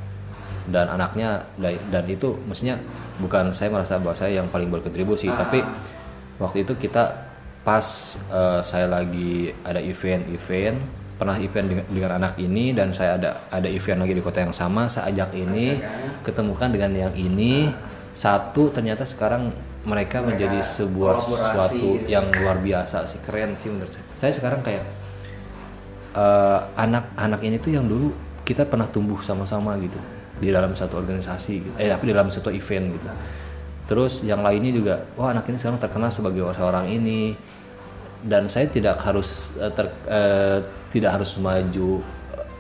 Dan anaknya da- dan itu maksudnya bukan saya merasa bahwa saya yang paling berkontribusi tapi waktu itu kita pas eh, saya lagi ada event-event pernah event dengan, dengan anak ini dan saya ada ada event lagi di kota yang sama saya ajak ini ketemukan dengan yang ini satu ternyata sekarang mereka, Mereka menjadi sebuah kolaborasi suatu gitu. yang luar biasa sih. Keren sih menurut saya. Saya sekarang kayak eh, anak-anak ini tuh yang dulu kita pernah tumbuh sama-sama gitu. Di dalam satu organisasi gitu. eh tapi di dalam satu event gitu. Terus yang lainnya juga wah anak ini sekarang terkenal sebagai seorang ini. Dan saya tidak harus eh, ter- eh, tidak harus maju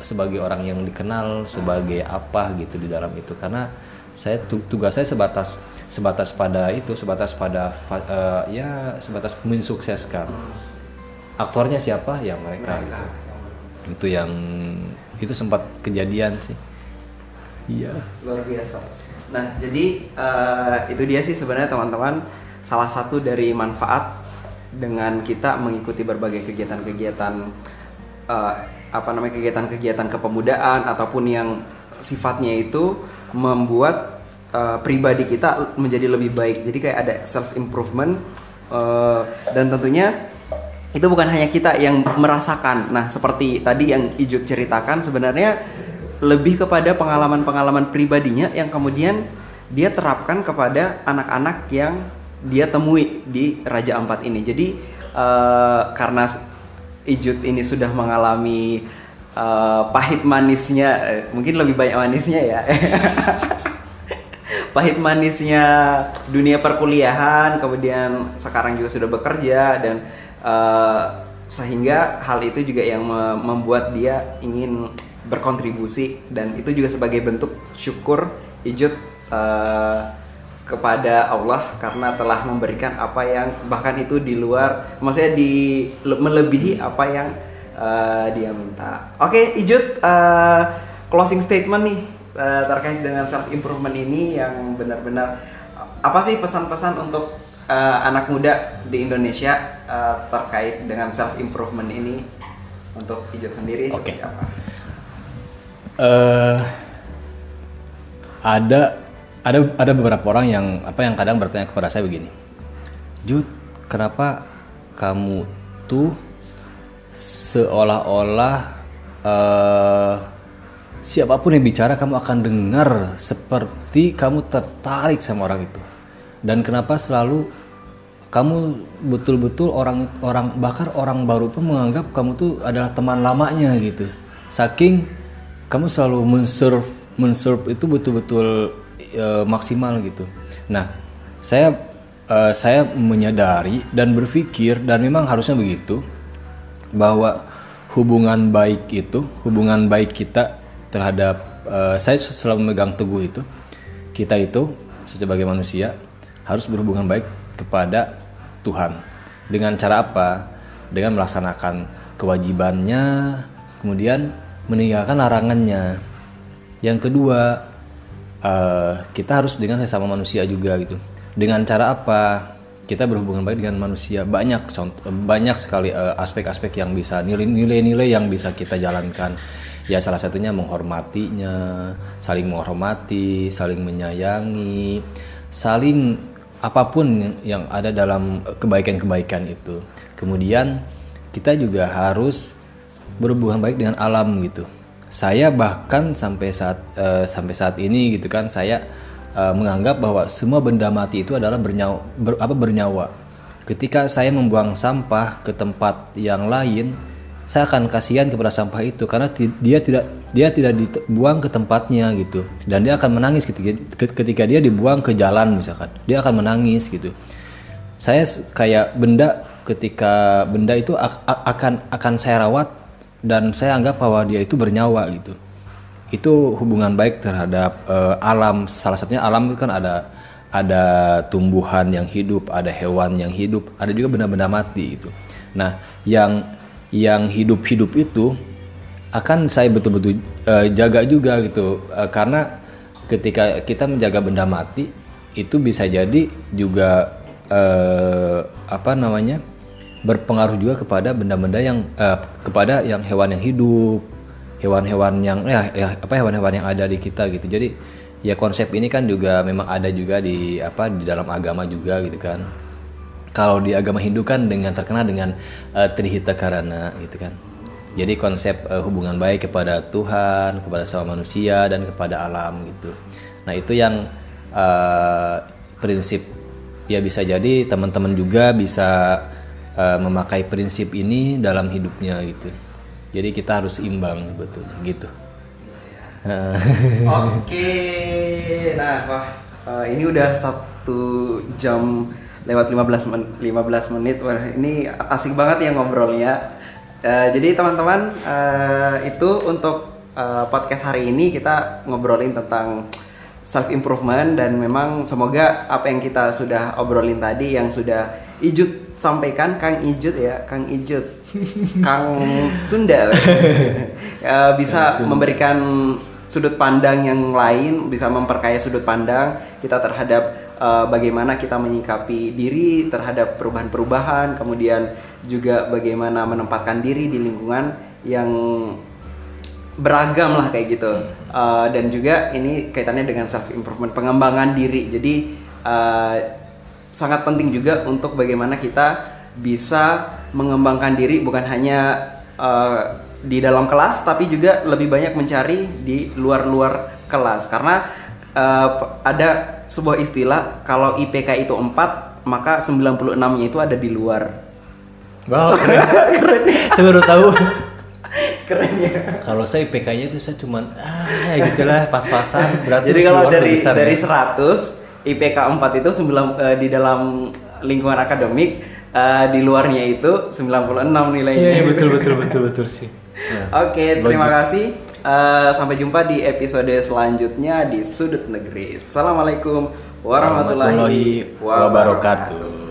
sebagai orang yang dikenal sebagai apa gitu di dalam itu. Karena saya tu- tugas saya sebatas sebatas pada itu sebatas pada eh, ya sebatas mensukseskan aktornya siapa ya mereka, Mereka. gitu. itu yang itu sempat kejadian sih iya luar biasa. Nah, jadi eh, itu dia sih sebenarnya teman-teman salah satu dari manfaat dengan kita mengikuti berbagai kegiatan-kegiatan eh, apa namanya kegiatan-kegiatan kepemudaan ataupun yang sifatnya itu membuat eh, pribadi kita menjadi lebih baik. Jadi kayak ada self improvement dan tentunya itu bukan hanya kita yang merasakan. Nah, seperti tadi yang Ijuk ceritakan sebenarnya lebih kepada pengalaman-pengalaman pribadinya yang kemudian dia terapkan kepada anak-anak yang dia temui di Raja Ampat ini. Jadi eh, karena Ijut ini sudah mengalami eh, pahit manisnya, eh, mungkin lebih banyak manisnya ya. pahit manisnya dunia perkuliahan kemudian sekarang juga sudah bekerja dan eh, sehingga hal itu juga yang me- membuat dia ingin berkontribusi dan itu juga sebagai bentuk syukur Ijut eh, kepada Allah karena telah memberikan apa yang bahkan itu di luar maksudnya di le- melebihi apa yang eh, dia minta. Oke, Ijut eh, closing statement nih eh, terkait dengan self improvement ini yang benar-benar apa sih pesan-pesan untuk eh, anak muda di Indonesia eh, terkait dengan self improvement ini untuk Ijut sendiri Oke. seperti apa? eh ada ada ada beberapa orang yang apa yang kadang bertanya kepada saya begini, Jud, kenapa kamu tuh seolah-olah eh siapa pun yang bicara kamu akan dengar seperti kamu tertarik sama orang itu, dan kenapa selalu kamu betul-betul orang orang bahkan orang baru pun menganggap kamu tuh adalah teman lamanya gitu. Saking kamu selalu menserve menserve itu betul-betul eh, maksimal gitu. Nah saya eh, saya menyadari dan berpikir dan memang harusnya begitu bahwa hubungan baik itu hubungan baik kita terhadap eh, saya selalu memegang teguh itu. Kita itu sebagai manusia harus berhubungan baik kepada Tuhan. Dengan cara apa? Dengan melaksanakan kewajibannya kemudian meninggalkan larangannya. Yang kedua eh, kita harus dengan sesama manusia juga gitu. Dengan cara apa? Kita berhubungan baik dengan manusia. Banyak contoh banyak sekali eh, aspek-aspek yang bisa nilai-nilai yang bisa kita jalankan ya salah satunya menghormatinya saling menghormati saling menyayangi saling apa pun yang- ada dalam kebaikan-kebaikan itu. Kemudian kita juga harus berhubungan baik dengan alam gitu. Saya bahkan sampai saat eh, sampai saat ini gitu kan saya eh, menganggap bahwa semua benda mati itu adalah bernyawa ber- apa bernyawa. Ketika saya membuang sampah ke tempat yang lain saya akan kasihan kepada sampah itu karena dia tidak dia tidak dibuang ke tempatnya gitu. Dan dia akan menangis ketika ketika dia dibuang ke jalan misalkan. Dia akan menangis gitu. Saya kayak benda ketika benda itu ak- ak- akan akan saya rawat dan saya anggap bahwa dia itu bernyawa gitu. Itu hubungan baik terhadap eh, alam. Salah satunya alam itu kan ada ada tumbuhan yang hidup ada hewan yang hidup ada juga benda-benda mati itu nah yang yang hidup-hidup itu akan saya betul-betul eh, jaga juga gitu. Eh, karena ketika kita menjaga benda mati itu bisa jadi juga eh, apa namanya berpengaruh juga kepada benda-benda yang eh, kepada yang hewan yang hidup hewan-hewan yang ya, ya apa hewan-hewan yang ada di kita gitu. Jadi ya konsep ini kan juga memang ada juga di apa di dalam agama juga gitu kan kalau di agama Hindu kan dengan terkenal dengan uh, Trihita Karana gitu kan. Jadi konsep eh, hubungan baik kepada Tuhan kepada sama manusia dan kepada alam gitu. Nah itu yang eh, prinsip ya bisa jadi teman-teman juga bisa eh, memakai prinsip ini dalam hidupnya gitu. Jadi kita harus imbang betul gitu. Oke, nah wah eh, ini udah satu jam lewat 15 men 15 menit. Wah ini asik banget ya ngobrolnya. Eh, jadi teman-teman eh, itu untuk eh, podcast hari ini kita ngobrolin tentang self improvement dan memang semoga apa yang kita sudah obrolin tadi yang sudah Ijut sampaikan Kang Ijut ya Kang Ijut Kang Sunda eh, bisa memberikan sudut pandang yang lain bisa memperkaya sudut pandang kita terhadap eh, bagaimana kita menyikapi diri terhadap perubahan-perubahan kemudian juga bagaimana menempatkan diri di lingkungan yang beragam lah kayak gitu. Eh, dan juga ini kaitannya dengan self improvement pengembangan diri. Jadi eh, sangat penting juga untuk bagaimana kita bisa mengembangkan diri bukan hanya eh, di dalam kelas tapi juga lebih banyak mencari di luar-luar kelas. Karena p- ada sebuah istilah kalau IPK itu 4 maka 96-nya itu ada di luar. Wow keren, saya baru tahu. Keren ya. Kalau saya IPK-nya itu saya cuman ah gitulah pas-pasan berarti Jadi kalau dari besar dari ya. 100 IPK 4 itu 9 eh, di dalam lingkungan akademik eh, di luarnya itu 96 nilainya. Iya, iya, betul betul betul betul sih. Oke, terima kasih. Eh, sampai jumpa di episode selanjutnya di Sudut Negeri. Assalamualaikum warahmatullahi, Warahmatullahi wabarakatuh.